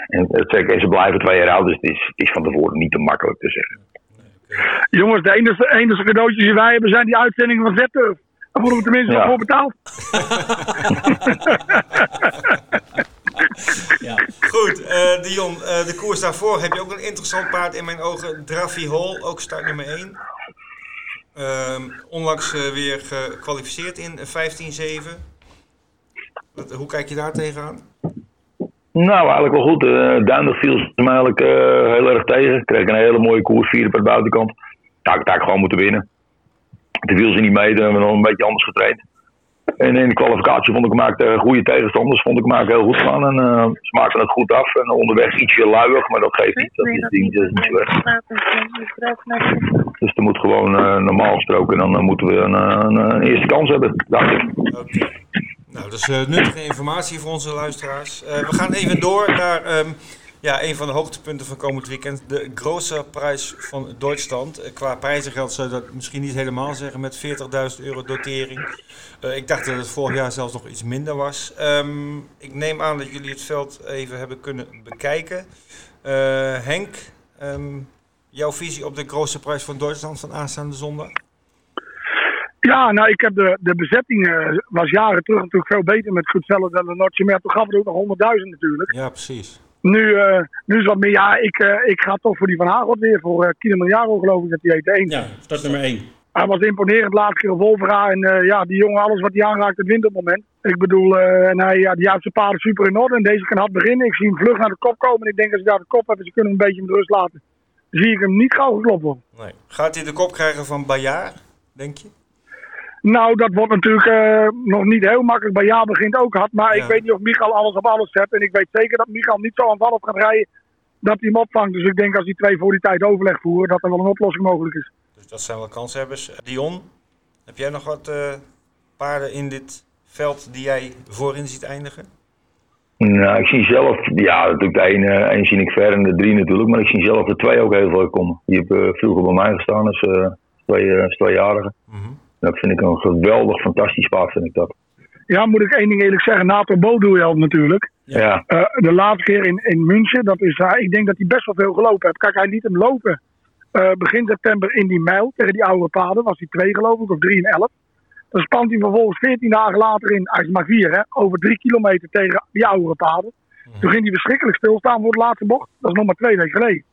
F: en, het zeg, en ze blijven twee jaar oud, dus het is, het is van tevoren niet te makkelijk te zeggen.
E: Jongens, de enige, enige cadeautjes die wij hebben zijn die uitzendingen van Zeturf. Daar worden we tenminste
F: Ja.
E: nog voor betaald.
B: Ja.
A: Goed, eh Dion, eh, de koers daarvoor heb je ook een interessant paard in mijn ogen. Draffy Hall, ook start nummer 1. Ehm, onlangs eh, weer gekwalificeerd in 15-7. Wat- Hoe kijk je daar tegenaan?
F: Nou, eigenlijk wel goed. Uh, viel ze me eigenlijk eh, heel erg tegen. Kreeg een hele mooie koers, vierde per buitenkant. Daar had ik gewoon moeten winnen. Toen viel ze niet mee, toen hebben we nog een beetje anders getraind. En in de kwalificatie vond ik hem eigenlijk tegen goede tegenstanders vond ik hem eigenlijk heel goed gaan. En eh, ze maakten het goed af. En onderweg ietsje luiig, maar dat geeft niet. Dat is, die, dat is niet zo erg. Dus er moet gewoon eh, normaal gesproken. Dan eh, moeten we een, eh, een, een eerste kans hebben, dacht ik.
A: Oké. Nou, dat is eh, nuttige informatie voor onze luisteraars. Eh, we gaan even door naar ehm, Ja, een van de hoogtepunten van komend weekend. De grootste prijs van Duitsland. Eh, Qua prijzengeld zou je dat misschien niet helemaal zeggen met 40.000 euro dotering. Eh, ik dacht dat het vorig jaar zelfs nog iets minder was. Ehm, ik neem aan dat jullie het veld even hebben kunnen bekijken. Eh, Henk, ehm, jouw visie op de grootste prijs van Duitsland van aanstaande zondag?
E: Ja, nou, ik heb de, de bezetting was jaren terug natuurlijk veel beter met Goedzelle en Notje. Maar toen gaf het ook nog 100.000 natuurlijk.
A: Ja, precies.
E: Nu, eh, nu is wat meer, ja, ik, eh, ik ga toch voor die Van Hagel weer. Voor uh, Kilimanjaro geloof ik dat hij heet. Eén.
B: Ja, start nummer 1.
E: Hij was imponerend laatste keer op Wolvera. En eh, ja, die jongen, alles wat hij aanraakt, het wint op het moment. Ik bedoel, eh, en hij, ja, die heeft zijn paarden super in orde. En deze kan hard beginnen. Ik zie hem vlug naar de kop komen. En ik denk als ze daar de kop hebben, ze kunnen hem een beetje met rust laten. Zie ik hem niet gauw geklopt worden.
A: Nee. Gaat hij de kop krijgen van Bayard, denk je?
E: Nou, dat wordt natuurlijk eh, nog niet heel makkelijk. Bij Ja begint ook hard. Maar
A: Ja.
E: ik weet niet of Michael alles op alles zet. En ik weet zeker dat Michael niet zo aanvallend gaat rijden dat hij hem opvangt. Dus ik denk als die twee voor die tijd overleg voeren, dat er wel een oplossing mogelijk is.
A: Dus dat zijn wel kanshebbers. Dion, heb jij nog wat eh, paarden in dit veld die jij voorin ziet eindigen?
F: Nou, ik zie zelf, ja, natuurlijk de ene, één zie ik ver en de drie natuurlijk, maar ik zie zelf de twee ook heel veel komen. Die hebben eh, vroeger bij mij gestaan als, eh, twee, eh, als tweejarige.
A: Mhm.
F: Dat vind ik een geweldig, fantastisch paard, vind ik dat.
E: Ja, moet ik één ding eerlijk zeggen. NATO Bo doe je al natuurlijk.
F: Ja,
E: Eh, de laatste keer in, in München, dat is, hij- ik denk dat hij best wel veel gelopen heeft. Kijk, hij liet hem lopen eh, begin september in die mijl tegen die oude paden. Was hij twee geloof ik, of drie en elf. Dan spant hij vervolgens 14 dagen later in, hij is maar vier hè, over drie kilometer tegen die oude paden. Toen ging hij verschrikkelijk stilstaan voor de laatste bocht. Dat is nog maar twee weken geleden.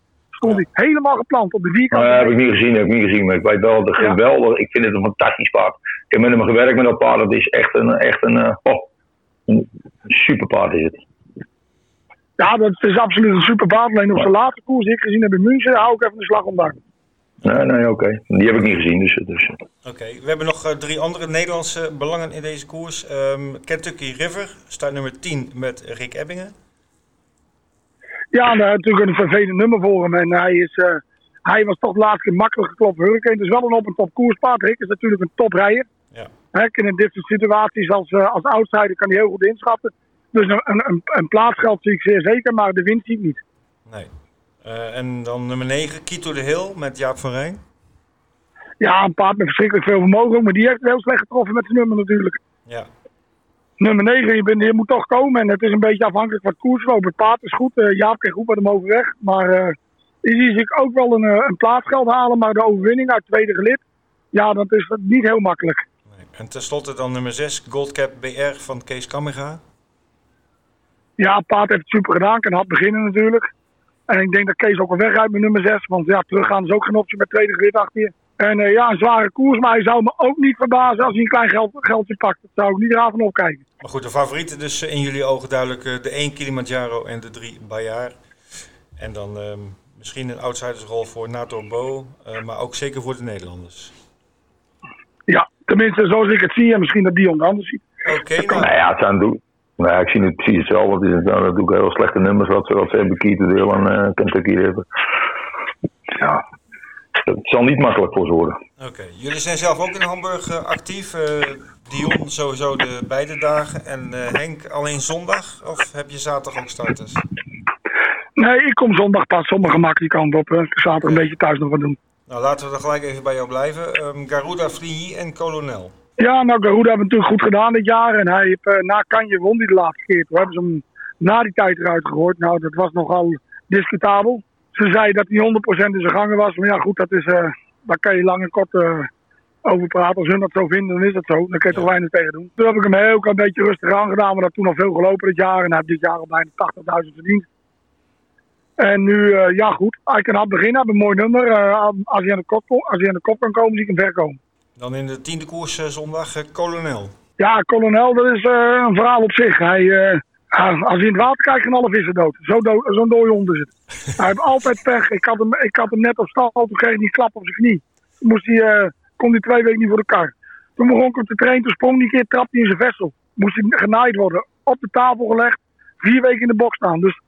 E: Stond hij helemaal geplant op de vierkante
F: Nou, heb ik niet gezien, heb ik niet gezien, maar ik weet wel, dat
E: Ja.
F: geweldig, ik vind het een fantastisch paard. Ik heb met hem gewerkt met dat paard, dat is echt een, echt een, eh, oh, een super paard is het.
E: Ja, dat is absoluut een super paard. Alleen op zijn laatste koers die ik gezien heb in München, hou ik even de slag om dak.
F: Nee, nee, oké. Die heb ik niet gezien, dus, dus
A: Oké, we hebben nog eh, drie andere Nederlandse belangen in deze koers. Ehm, Kentucky River staat nummer 10 met Rick Ebbingen.
E: Ja, daar is natuurlijk een vervelend nummer voor hem. En hij, is, eh, hij was toch keer makkelijk geklopt. Hurricane Het is wel een op- en top koerspaard. Is natuurlijk een toprijder.
A: Ja.
E: Hè, in dit soort situaties als, eh, als outsider kan hij heel goed inschatten. Dus een, een, een, plaatsgeld zie ik zeer zeker, maar de winst zie ik niet.
A: Nee. Eh, en dan nummer 9, Kito de Hill met Jaap van Rijn.
E: Ja, een paard met verschrikkelijk veel vermogen, maar die heeft heel slecht getroffen met zijn nummer natuurlijk.
A: Ja.
E: Nummer 9, je, bent, je moet toch komen. En het is een beetje afhankelijk van het koersloop. Het paard is goed. eh, Jaap kreeg goed met hem overweg. Maar eh die zie ik ook wel een, eh, een plaatsgeld halen. Maar de overwinning uit tweede gelid, ja, dat is niet heel makkelijk.
A: Nee. En tenslotte dan nummer 6, Goldcap BR van Kees Kammerga.
E: Ja, het paard heeft het super gedaan. Kan hard beginnen natuurlijk. En ik denk dat Kees ook wel wegrijdt met nummer 6. Want ja, teruggaan is ook geen optie met tweede gelid achter je. En eh, ja, een zware koers. Maar hij zou me ook niet verbazen als hij een klein geld, geldje pakt. Dat zou ik niet raar van opkijken.
A: Maar goed, de favorieten dus eh, in jullie ogen duidelijk eh, de 1 Kilimanjaro en de 3 Bayard. En dan ehm, misschien een outsidersrol voor NATO Bo, eh, maar ook zeker voor de Nederlanders.
E: Ja, tenminste zoals ik het zie. En misschien dat Dion het anders ziet.
A: Oké, nou,
F: Nou ja, het zijn natuurlijk. Nou, ik zie het precies hetzelfde. Het zijn natuurlijk heel slechte nummers wat ze, wat ze hebben. Keith de Hill en eh, Kentucky River. Ja, het zal niet makkelijk voor ze worden.
A: Oké, jullie zijn zelf ook in Hamburg eh, actief. eh, Dion sowieso de beide dagen en eh, Henk alleen zondag? Of heb je zaterdag ook starters?
E: Nee, ik kom zondag pas op mijn gemak die kant op. hè. Ik ga zaterdag een beetje thuis nog wat doen.
A: Nou, laten we dan gelijk even bij jou blijven. Ehm, Garuda Fligny en Colonel.
E: Ja, nou, Garuda hebben natuurlijk goed gedaan dit jaar. En hij heeft, eh, na Kanje won die de laatste keer. Toen hebben ze hem na die tijd eruit gegooid. Nou, dat was nogal discutabel. Ze zei dat hij 100% in zijn gangen was. Maar ja, goed, dat is, eh, daar kan je lang en kort eh, over praten. Als hun dat zo vinden, dan is dat zo. Dan kun je toch weinig tegen doen. Toen heb ik hem heel een beetje rustig aangedaan. Maar dat toen al veel gelopen dit jaar. En hij heeft dit jaar al bijna 80.000 verdiend. En nu, eh, ja goed, hij kan hard beginnen. Hij heeft een mooi nummer. Als, hij aan de kop, als hij aan de kop kan komen, zie ik hem ver komen.
A: Dan in de tiende koers zondag Colonel.
E: Ja, kolonel, dat is een verhaal op zich. Hij, als hij in het water kijkt, gaan alle vissen dood. Zo dood Zo'n dode hond is het. hij heeft altijd pech. Ik had hem, ik had hem net op stal, toen kreeg hij die klap op zijn knie. Toen moest hij, eh, kon hij twee weken niet voor de kar. Toen begon ik hem te trainen, toen sprong hij een keer, trapte hij in zijn vessel. Moest hij genaaid worden, op de tafel gelegd, vier weken in de box staan. Dus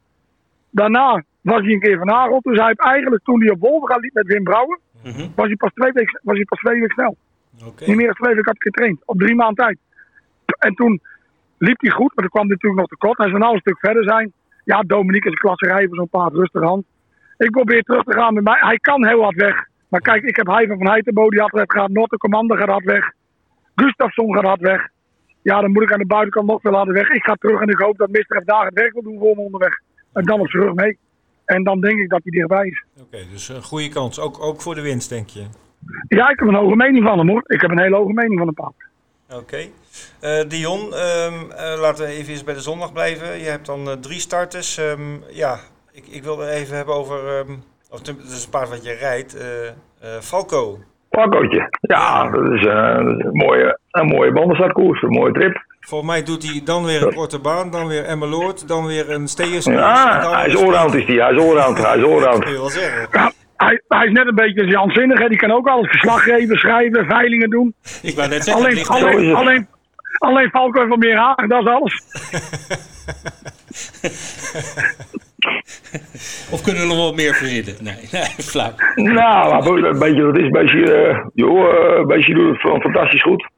E: daarna was hij een keer van Hagel. Dus hij heeft eigenlijk, toen hij op Wolverga liep met Wim Brouwer,
A: Mhm.
E: was hij pas twee weken, was hij pas twee weken snel.
A: Oké.
E: Niet meer dan twee weken had ik getraind. Op drie maanden tijd. En toen liep hij goed, maar toen kwam hij natuurlijk nog tekort. Hij zou nou een stuk verder zijn. Ja, Dominique is een klasse rijder voor zo'n paard rustig aan. Ik probeer terug te gaan met mij. Hij kan heel hard weg. Maar kijk, ik heb Heiver van Heitenbo, die had het gaat. Notte Commander gaat hard weg. Gustafsson gaat hard weg. Ja, dan moet ik aan de buitenkant nog veel harder weg. Ik ga terug en ik hoop dat Mister daar het werk wil doen voor me onderweg. En dan op zijn rug mee. En dan denk ik dat hij dichtbij is.
A: Oké, dus een goede kans. Ook, ook voor de winst, denk je?
E: Ja, ik heb een hoge mening van hem hoor. Ik heb een hele hoge mening van een paard.
A: Oké. Eh, Dion, ehm, eh, laten we even eens bij de zondag blijven. Je hebt dan eh, drie starters. Ehm, ja, ik, ik wil het even hebben over. ehm, of het is een paard wat je rijdt. Falco.
F: Pakkootje. Ja, dat is, een mooie, een mooie bandenstartkoers, een mooie trip.
A: Volgens mij doet hij dan weer een korte baan, dan weer Emmeloord, dan weer een Steers.
F: Ja, hij is allround is die, hij is allround, hij is
A: Dat kun je wel zeggen.
E: Ja, hij, hij is net een beetje als Jan Zinnig. Hè. Die kan ook alles verslag geven, schrijven, veilingen doen.
B: Ik wou net zeggen, het
E: Alleen, alleen, alleen, alleen Falco heeft wat meer haar, dat is alles.
B: Of kunnen we nog wat meer verzinnen? Nee, nee flauw.
F: Nou, een beetje, dat is een beetje, eh, joh, eh, een beetje doet het fantastisch goed.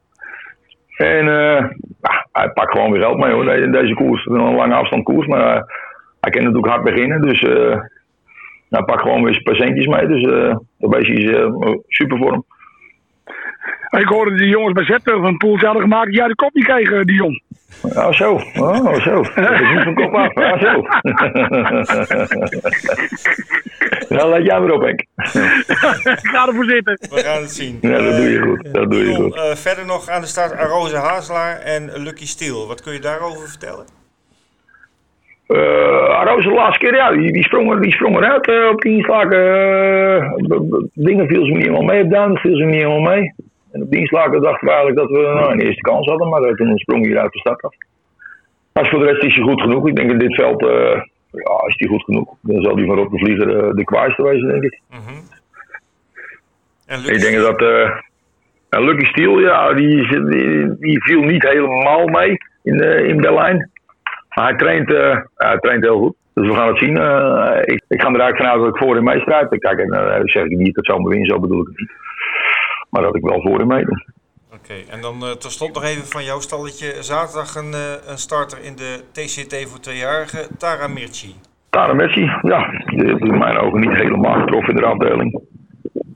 F: En eh, ja, hij pakt gewoon weer geld mee hoor, in deze koers. Het is een lange afstand koers, maar hij kan natuurlijk hard beginnen. Dus eh, hij pakt gewoon weer zijn patiëntjes mee. Dus eh dat beetje is eh, super voor hem.
E: Ik hoorde die jongens bij Zetten van Poels hadden gemaakt dat jij de kop niet kreeg, eh, Dion.
F: Ja, zo. Oh, zo. Dat is niet van kop af. Ja, zo. ja, let jij maar op, Henk.
E: Ga ervoor zitten.
A: We gaan het zien.
F: Ja, dat doe je goed. Dat doe je goed.
A: eh, verder nog aan de start Aroze Hazelaar en Lucky Steel. Wat kun je daarover vertellen?
F: Uh, Roos de laatste keer, ja, die, die, sprong, die sprong eruit eh, op die eh, dingen viel ze niet helemaal mee. Op duinen viel ze niet helemaal mee. En op die dachten we eigenlijk dat we nou, een eerste kans hadden. Maar toen sprong hij eruit de start af. Maar voor de rest is hij goed genoeg. Ik denk in dit veld, ja, is hij goed genoeg. Dan zal hij van Rob de Vlieger de kwaaiste wezen, denk ik.
A: Mhm. En
F: Ik denk dat en Lucky Steel, ja, die, die, die viel niet helemaal mee in, in Berlijn. Maar hij traint, eh, hij traint heel goed. Dus we gaan het zien. Eh, ik, ik ga er eigenlijk vanuit dat ik voor hem meestrijd. Kijk, en uh, zeg ik niet dat ik zomaar win, zo bedoel ik het niet. Maar dat ik wel voor hem meedoe.
A: Oké, en dan eh tot slot nog even van jouw stalletje. Zaterdag een, eh, een starter in de TCT voor tweejarigen, Tara Mirci.
F: Tara Messi, ja, die heeft in mijn ogen niet helemaal getroffen in de afdeling.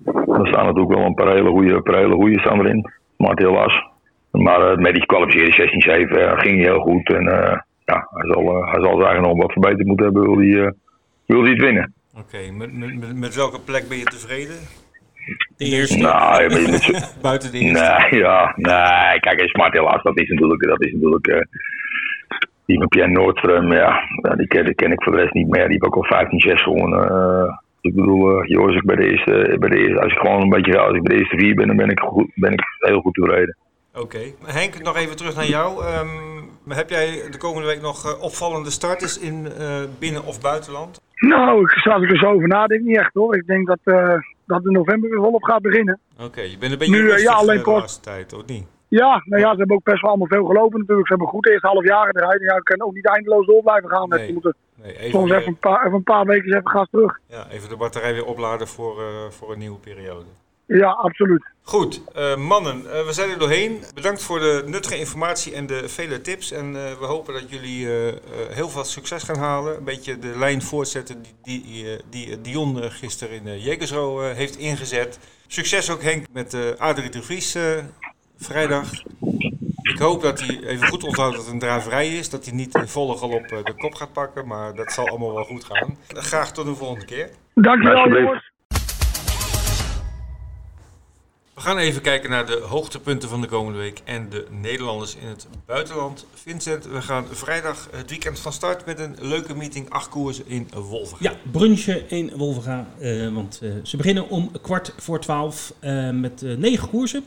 F: Er staan natuurlijk wel een paar hele goede, paar hele goede staan erin. Maar helaas. Maar uh, met die kwalificeren 16-7 uh, ging heel goed. En uh, ja, hij zal, uh, hij zal eigenlijk nog wat verbeterd moeten hebben, wil hij, uh, wil hij het winnen.
A: Oké, okay, met, met, met welke plek ben je tevreden?
B: De eerste?
F: Nou, met
A: Buiten de eerste?
F: Nee, ja, nee, kijk, Smart helaas, dat is natuurlijk, dat is natuurlijk uh, die met Pierre Noordström, ja, die ken, die ken ik voor de rest niet meer. Die heb ook al 15-6 gewonnen. Uh, ik bedoel, uh, joh, als ik bij de eerste, bij de eerste, als ik gewoon een beetje, als ik bij de eerste vier ben, dan ben ik, goed, ben ik heel goed tevreden.
A: Oké. Okay. Henk, nog even terug naar jou. Um, heb jij de komende week nog uh, opvallende starters in uh, binnen- of buitenland?
E: Nou, ik zat ik er zo over nadenken, niet echt hoor. Ik denk dat, uh, dat de november weer volop gaat beginnen.
A: Oké, okay, je bent een beetje nu, rustig ja, alleen de laatste tijd, of niet?
E: Ja, nou ja, ze hebben ook best wel allemaal veel gelopen natuurlijk. Ze hebben goed eerst half jaar eruit. Ja, ik kan ook niet eindeloos door blijven gaan. Nee, ze moeten nee, even soms even een, paar, even een paar weken even gas terug.
A: Ja, even de batterij weer opladen voor, uh, voor een nieuwe periode.
E: Ja, absoluut.
A: Goed, uh, mannen, uh, we zijn er doorheen. Bedankt voor de nuttige informatie en de vele tips. En uh, we hopen dat jullie heel veel succes gaan halen. Een beetje de lijn voortzetten die, die, die Dion gisteren in Jegersro heeft ingezet. Succes ook Henk met Adrie de Vries vrijdag. Ik hoop dat hij even goed onthoudt dat het een draverij is. Dat hij niet volle galop de kop gaat pakken. Maar dat zal allemaal wel goed gaan. Graag tot de volgende keer.
E: Dankjewel jongens.
A: We gaan even kijken naar de hoogtepunten van de komende week en de Nederlanders in het buitenland. Vincent, we gaan vrijdag het weekend van start met een leuke meeting, acht koersen in Wolvenga.
B: Ja, brunchen in Wolvenga, uh, want uh, ze beginnen om kwart voor twaalf uh, met negen koersen.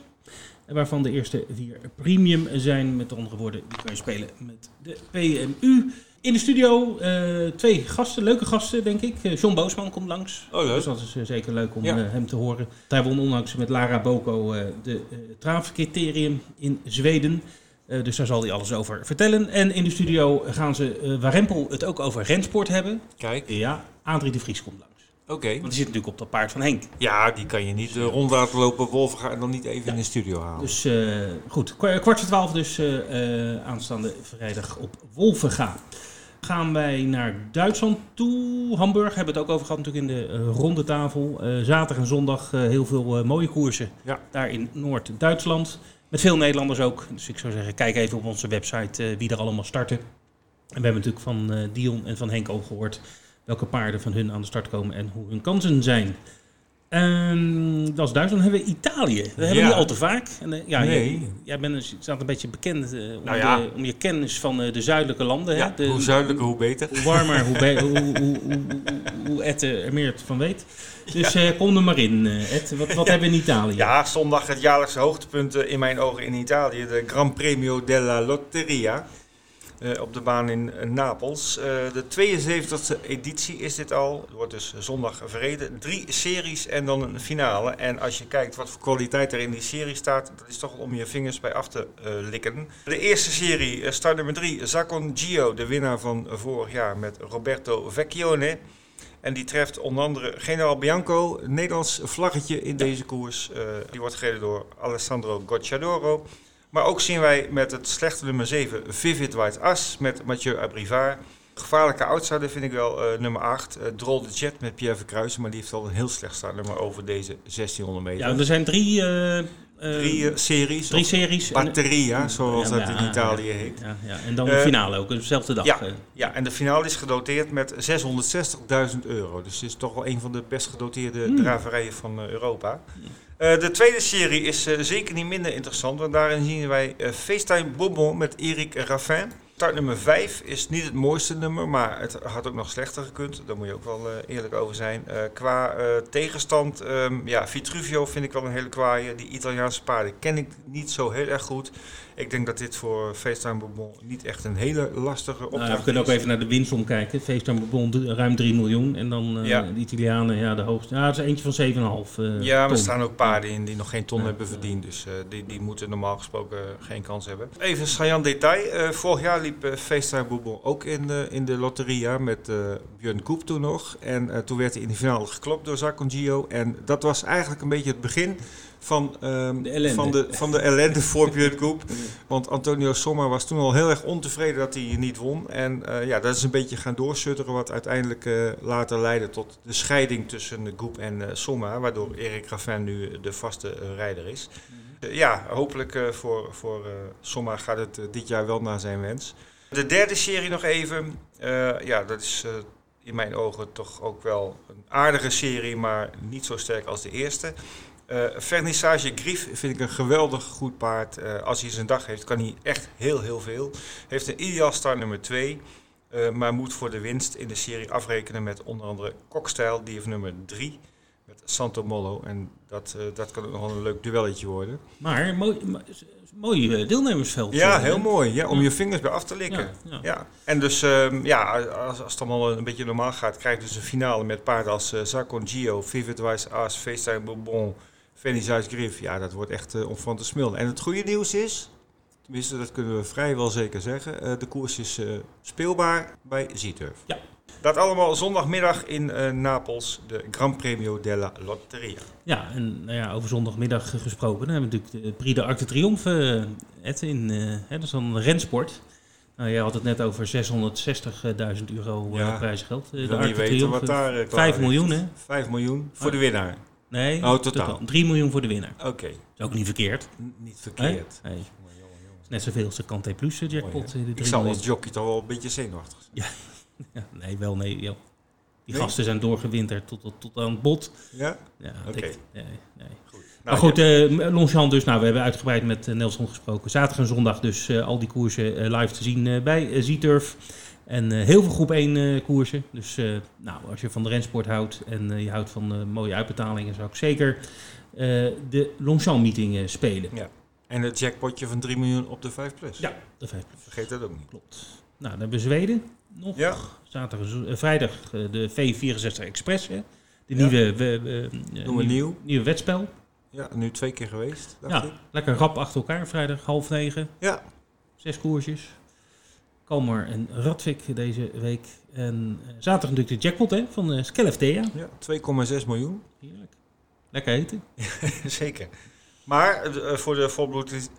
B: Waarvan de eerste vier premium zijn. Met andere woorden, die kun je spelen met de PMU. In de studio uh, twee gasten, leuke gasten denk ik. Uh, John Boosman komt langs.
A: Oh, leuk.
B: Dus dat is uh, zeker leuk om ja. hem te horen. Hij won onlangs met Lara Boko de traafcriterium in Zweden. dus daar zal hij alles over vertellen. En in de studio gaan ze, waar Rempel het ook over rensport hebben.
A: Kijk.
B: Ja, Adrie de Vries komt langs.
A: Oké. Okay.
B: Want die zit natuurlijk op dat paard van Henk.
A: Ja, die kan je niet uh, rond laten lopen wolven gaan en dan niet even ja. in de studio halen.
B: Dus uh, goed, kwart voor twaalf dus uh, aanstaande vrijdag op Wolvenga. Gaan wij naar Duitsland toe. Hamburg hebben we het ook over gehad natuurlijk in de uh, ronde tafel. Uh, zaterdag en zondag uh, heel veel mooie koersen
A: Ja.
B: daar in Noord-Duitsland. Met veel Nederlanders ook. Dus ik zou zeggen, kijk even op onze website wie er allemaal starten. En we hebben natuurlijk van Dion en van Henk ook gehoord welke paarden van hun aan de start komen en hoe hun kansen zijn. Um, dat is Duitsland. Dan hebben we Italië. Dat hebben we
A: Ja.
B: niet al te vaak. En, uh, ja,
A: Nee.
B: jij, jij bent, een- staat een beetje bekend uh, om,
A: Nou ja.
B: de, om je kennis van uh, de zuidelijke landen.
A: Ja,
B: hè? De,
A: hoe zuidelijker, hoe beter.
B: hoe warmer, hoe, be- hoe, hoe, hoe, Ed er meer van weet. Dus eh, kom er maar in, eh, Ed. Wat, wat hebben we in Italië?
A: Ja, zondag het jaarlijkse hoogtepunt eh, in mijn ogen in Italië. De Gran Premio della Lotteria. Eh, op de baan in eh, Napels. Eh, de 72e editie is dit al. Het wordt dus zondag verreden. Drie series en dan een finale. En als je kijkt wat voor kwaliteit er in die serie staat, dat is toch om je vingers bij af te likken. De eerste serie, start nummer 3, Zacon Gio, de winnaar van vorig jaar met Roberto Vecchione. En die treft onder andere General Bianco, Nederlands vlaggetje in deze koers. Die wordt gereden door Alessandro Gocciadoro. Maar ook zien wij met het slechte nummer 7 Vivid White As met Mathieu Abrivard. Gevaarlijke outsider vind ik wel eh, nummer 8. eh Drol de Jet met Pierre Verkruijsen, maar die heeft al een heel slecht startnummer over deze 1600 meter.
B: Ja, er zijn drie, eh, eh,
A: drie series,
B: drie series.
A: Batteria, zoals
B: Ja,
A: dat in Italië heet.
B: Ja, ja. En dan de finale ook, dezelfde dag.
A: ja. Ja, en de finale is gedoteerd met 660.000 euro. Dus het is toch wel een van de best gedoteerde
B: Hmm.
A: draverijen van Europa. Eh, de tweede serie is eh, zeker niet minder interessant, want daarin zien wij eh FaceTime Bonbon met Erik Raffin. Start nummer 5 is niet het mooiste nummer, maar het had ook nog slechter gekund. Daar moet je ook wel eerlijk over zijn. Qua tegenstand, ehm, ja, Vitruvio vind ik wel een hele kwaaie. Die Italiaanse paarden ken ik niet zo heel erg goed. Ik denk dat dit voor FaceTime Bonbon niet echt een hele lastige opdracht
B: Nou, ja, we kunnen ook even naar de winstom kijken. Feestam Bourbon ruim 3 miljoen. En dan eh,
A: Ja.
B: de Italianen, ja, de hoogste. Ja, dat is eentje van 7,5 eh
A: Ja, maar er staan ook paarden in die nog geen ton
B: Ja.
A: hebben verdiend. Dus eh, die, die moeten normaal gesproken geen kans hebben. Even een saillant detail. Vorig jaar liep uh, FaceTime Bourbon ook in, de in de lotteria met Björn Koep toen nog. En toen werd hij in de finale geklopt door Gio. En dat was eigenlijk een beetje het begin van, ehm,
B: De ellende.
A: van, de, van de ellende voor Björn. Want Antonio Sommer was toen al heel erg ontevreden dat hij niet won. En eh, ja, dat is een beetje gaan doorsutteren wat uiteindelijk eh, later leidde tot de scheiding tussen Goep en eh Sommer. Waardoor Erik Raffin nu de vaste rijder is. Ja, hopelijk voor, voor Sommer gaat het dit jaar wel naar zijn wens. De derde serie nog even. Ja, dat is in mijn ogen toch ook wel een aardige serie, maar niet zo sterk als de eerste. Eh Vernissage Grief vind ik een geweldig goed paard. Eh, als hij zijn dag heeft, kan hij echt heel, heel veel. Heeft een ideaal start nummer 2. maar moet voor de winst in de serie afrekenen met onder andere Kokstijl. Die heeft nummer 3 met Santo Mollo. En dat, eh, dat kan ook nog wel een leuk duelletje worden.
B: Maar mooi, mooi eh, deelnemersveld.
A: Ja,
B: eh,
A: heel mooi. Ja, om
B: Ja.
A: je vingers bij af te likken.
B: Ja, ja.
A: Ja, en dus ehm, ja, als, als het allemaal een beetje normaal gaat, krijg je dus een finale met paarden als uh, Zacon Gio, Vivid Wise As, FaceTime Bourbon, Vernissage Griff. Ja, dat wordt echt eh, om van te smullen. En het goede nieuws is, tenminste dat kunnen we vrijwel zeker zeggen, eh, de koers is eh, speelbaar bij Zieturf.
B: Ja.
A: Dat allemaal zondagmiddag in eh, Napels, de Gran Premio della Lotteria.
B: Ja, en nou ja, over zondagmiddag gesproken. Dan hebben we natuurlijk de Prix de Arc de Triomphe, Ed, in, hè, dat is dan een rensport. Nou, jij had het net over 660.000 euro
A: Ja,
B: prijsgeld.
A: Ik
B: de Arc de Triomphe.
A: wat daar eh, klaar
B: 5
A: ligt.
B: miljoen, hè?
A: 5 miljoen voor
B: Ah.
A: de winnaar.
B: Nee,
A: Oh, totaal.
B: 3 miljoen voor de winnaar.
A: Oké,
B: is ook niet verkeerd.
A: N- niet verkeerd.
B: Nee. Net zoveel als de Kante Plus eh, jackpot.
A: Mooi,
B: eh, de
A: Ik zal als jockey toch wel een beetje zenuwachtig zijn.
B: Ja, nee, wel nee, joh. Die
A: Nee?
B: gasten zijn doorgewinterd tot, tot, tot aan het bot.
A: Ja?
B: Ja,
A: Oké.
B: nee, nee.
A: Goed.
B: maar goed, eh Longchamp dus. Nou, we hebben uitgebreid met Nelson gesproken. Zaterdag en zondag dus al die koersen live te zien bij Zieturf. En eh, heel veel groep 1 eh, koersen. Dus eh, nou, als je van de rensport houdt en je houdt van mooie uitbetalingen, zou ik zeker de Longchamp meeting eh, spelen.
A: En het jackpotje van 3 miljoen op de 5 plus.
B: Ja, de 5 plus.
A: Vergeet dat ook niet.
B: Klopt. Nou, dan hebben we Zweden nog.
A: Ja.
B: Zaterdag, eh, vrijdag de V64 Express. Hè. De
A: Ja.
B: nieuwe, we- we-
A: het nieuw.
B: nieuwe wetspel.
A: Ja, nu twee keer geweest, dacht
B: Ja,
A: ik.
B: lekker rap achter elkaar. Vrijdag half negen.
A: Ja.
B: Zes koersjes. Kalmar en Radvik deze week. En eh, zaterdag natuurlijk de jackpot hè, van uh,
A: ja 2,6 miljoen.
B: Heerlijk. Lekker eten.
A: Zeker. Maar eh, voor de volbloed,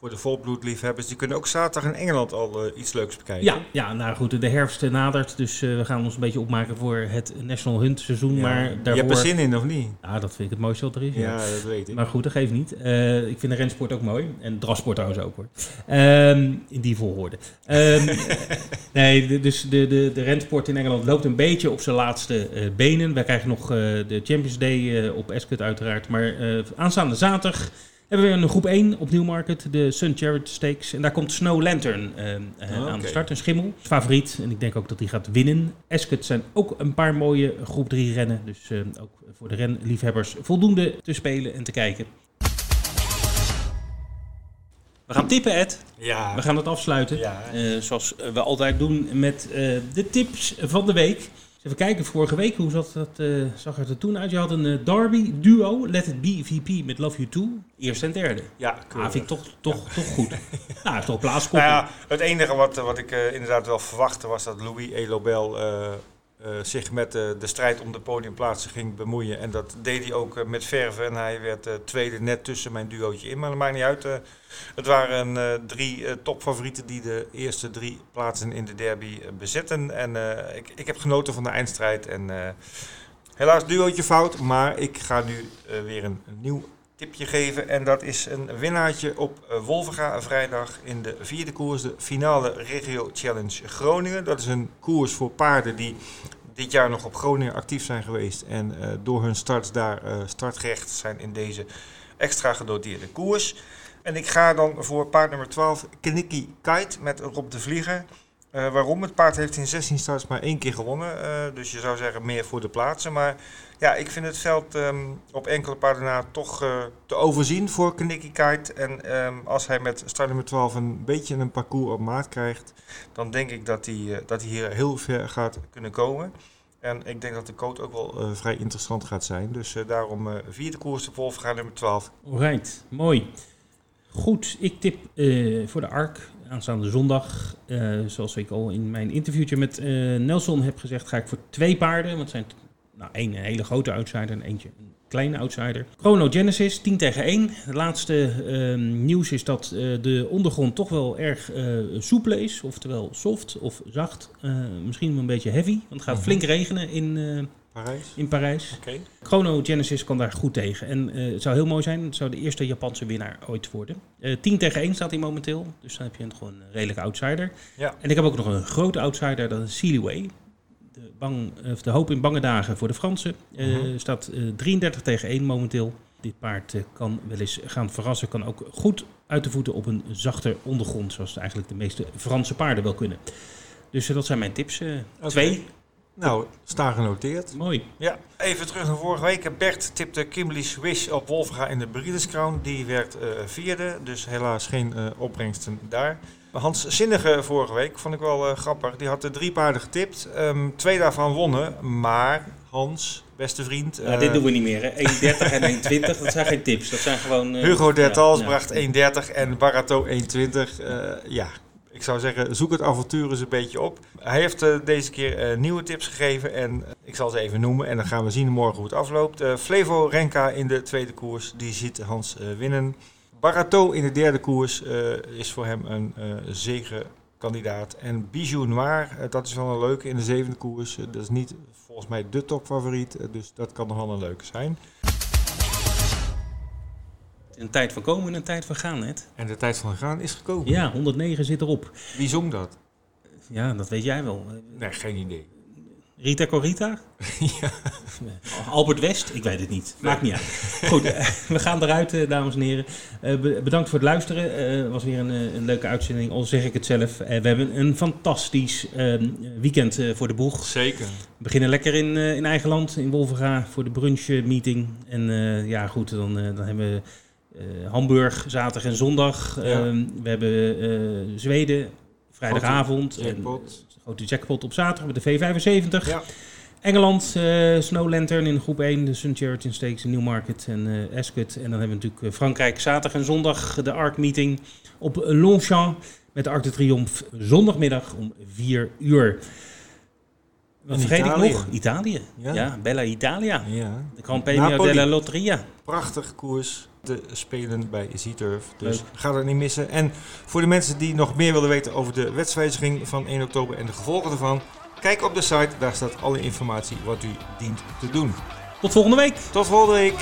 A: voor de volbloedliefhebbers, die kunnen ook zaterdag in Engeland al eh, iets leuks bekijken.
B: Ja, ja, nou goed, de herfst nadert, dus eh, we gaan ons een beetje opmaken voor het National Hunt seizoen.
A: Ja.
B: Maar
A: Je hebt
B: daarvoor...
A: er zin in, of niet?
B: Ja, dat vind ik het mooiste wat er is. ja.
A: Ja, dat weet ik.
B: Maar goed, dat geeft niet. Eh, ik vind de rensport ook mooi. En drafsport trouwens ook hoor. Ehm, in die volgorde. Ehm, nee, de- dus de, de, de rensport in Engeland loopt een beetje op zijn laatste benen. Wij krijgen nog de Champions Day op Ascot uiteraard. Maar aanstaande zaterdag hebben we een groep 1 op Newmarket. De Sun Chariot Stakes. En daar komt Snow Lantern eh, eh,
A: Ah,
B: aan de start. Een schimmel. Favoriet. En ik denk ook dat hij gaat winnen. Ascot zijn ook een paar mooie groep 3 rennen. Dus eh, ook voor de renliefhebbers voldoende te spelen en te kijken. We gaan tippen, Ed.
A: Ja.
B: We gaan het afsluiten.
A: Ja.
B: Zoals we altijd doen met de tips van de week. Even kijken, vorige week, hoe zat dat, eh, zag het er toen uit? Je had een eh, Derby duo, Let It Be VP met Love You Too. Eerste en derde.
A: Ja,
B: Ah, vind ik toch, toch, toch goed. nou, toch plaats
A: Nou ja, het enige wat, wat ik eh, inderdaad wel verwachtte was dat Louis Elobel eh, zich met eh, de strijd om de podiumplaatsen ging bemoeien. En dat deed hij ook eh, met verven. En hij werd tweede net tussen mijn duootje in. Maar dat maakt niet uit. het waren drie topfavorieten die de eerste drie plaatsen in de derby bezetten. En ik, ik heb genoten van de eindstrijd. En helaas duootje fout. Maar ik ga nu weer een nieuw tipje geven. En dat is een winnaartje op eh, Wolvenga vrijdag in de vierde koers, de finale Regio Challenge Groningen. Dat is een koers voor paarden die dit jaar nog op Groningen actief zijn geweest. En eh, door hun starts daar eh, startgerecht zijn in deze extra gedoteerde koers. En ik ga dan voor paard nummer 12, Knikki Kite met Rob de Vlieger. Waarom? Het paard heeft in 16 starts maar één keer gewonnen. dus je zou zeggen meer voor de plaatsen. Maar ja, ik vind het veld ehm, op enkele paarden na toch eh, te overzien voor Knikki Kite. En ehm, als hij met start nummer 12 een beetje een parcours op maat krijgt, dan denk ik dat hij, eh, dat hij hier heel ver gaat kunnen komen. En ik denk dat de code ook wel eh, vrij interessant gaat zijn. Dus daarom vierde koers de Wolfga nummer 12.
B: Alright, mooi. Goed, ik tip voor de ARK aanstaande zondag. zoals ik al in mijn interviewtje met Nelson heb gezegd, ga ik voor twee paarden. Want het zijn nou, één een hele grote outsider en eentje een kleine outsider. Chrono Genesis, 10 tegen 1. Het laatste ehm, nieuws is dat eh, de ondergrond toch wel erg eh soepel is. Oftewel soft of zacht. Eh, misschien wel een beetje heavy. Want het gaat
A: Mhm.
B: flink regenen in, eh,
A: Parijs.
B: in Parijs.
A: Oké.
B: Chrono Genesis kan daar goed tegen. En eh, het zou heel mooi zijn. Het zou de eerste Japanse winnaar ooit worden. Eh 10 tegen 1 staat hij momenteel. Dus dan heb je een, gewoon een redelijke outsider.
A: Ja.
B: En ik heb ook nog een grote outsider. Dat is Sealiway. De, bang, of de hoop in bange dagen voor de Fransen. Eh,
A: Mhm.
B: Staat eh, 33 tegen 1 momenteel. Dit paard eh, kan wel eens gaan verrassen. Kan ook goed uit de voeten op een zachter ondergrond. Zoals eigenlijk de meeste Franse paarden wel kunnen. Dus eh, dat zijn mijn tips. eh,
A: Oké.
B: Twee.
A: Nou, staan genoteerd.
B: Mooi.
A: Ja, even terug naar vorige week. Bert tipte Kimberly Swish op Wolfga in de Breeders' Crown. Die werd eh, vierde, dus helaas geen eh, opbrengsten daar. Hans Zinnige vorige week vond ik wel eh, grappig. Die had er drie paarden getipt. Ehm, twee daarvan wonnen, maar Hans, beste vriend...
B: Ja,
A: eh,
B: dit doen we niet meer. hè. 1,30 en 1,20. Dat zijn geen tips. Dat zijn gewoon... eh,
A: Hugo Dertals
B: ja, ja.
A: bracht 1,30 en Barato 1,20. Eh, ja, ik zou zeggen, zoek het avontuur eens een beetje op. Hij heeft deze keer nieuwe tips gegeven en ik zal ze even noemen. En dan gaan we zien morgen hoe het afloopt. Flevo Renka in de tweede koers, die ziet Hans winnen. Barato in de derde koers eh, is voor hem een eh zegenkandidaat. En Bijou Noir, eh, dat is wel een leuke in de zevende koers. Dat is niet volgens mij de topfavoriet, dus dat kan nog wel een leuke zijn.
B: Een tijd van komen en een tijd van gaan, net.
A: En de tijd van gaan is gekomen.
B: Ja, 109 zit erop.
A: Wie zong dat?
B: Ja, dat weet jij wel.
A: Nee, geen idee.
B: Rita Corita?
A: ja.
B: Albert West? Ik weet het niet. Maakt niet uit. Goed, eh, we gaan eruit, eh, dames en heren. Eh, be- bedankt voor het luisteren. Het was weer een, een leuke uitzending, al zeg ik het zelf. We hebben een fantastisch eh, weekend voor de boeg.
A: Zeker.
B: We beginnen lekker in, in eigen land, in Wolvenga, voor de brunch eh, meeting. En ja, goed, dan, dan hebben we Hamburg zaterdag en zondag.
A: Ja.
B: Ehm, we hebben Zweden vrijdagavond. En
A: Jackpot.
B: Grote jackpot op zaterdag met de V75.
A: Ja.
B: Engeland, eh, Snow Lantern in groep 1, de Sun Chariot Stakes in Newmarket en eh Ascot. En dan hebben we natuurlijk eh, Frankrijk zaterdag en zondag de ARC meeting op Longchamp met de Arc de Triomphe zondagmiddag om 4 uur. Wat vergeet
A: Italië.
B: ik nog? Italië.
A: Ja.
B: Ja, Bella Italia.
A: Ja.
B: De Gran Premio della Lotteria.
A: Prachtig koers te spelen bij Z-Turf. Dus ga dat niet missen. En voor de mensen die nog meer willen weten over de wetswijziging van 1 oktober en de gevolgen ervan, kijk op de site, daar staat alle informatie wat u dient te doen.
B: Tot volgende week.
A: Tot volgende week.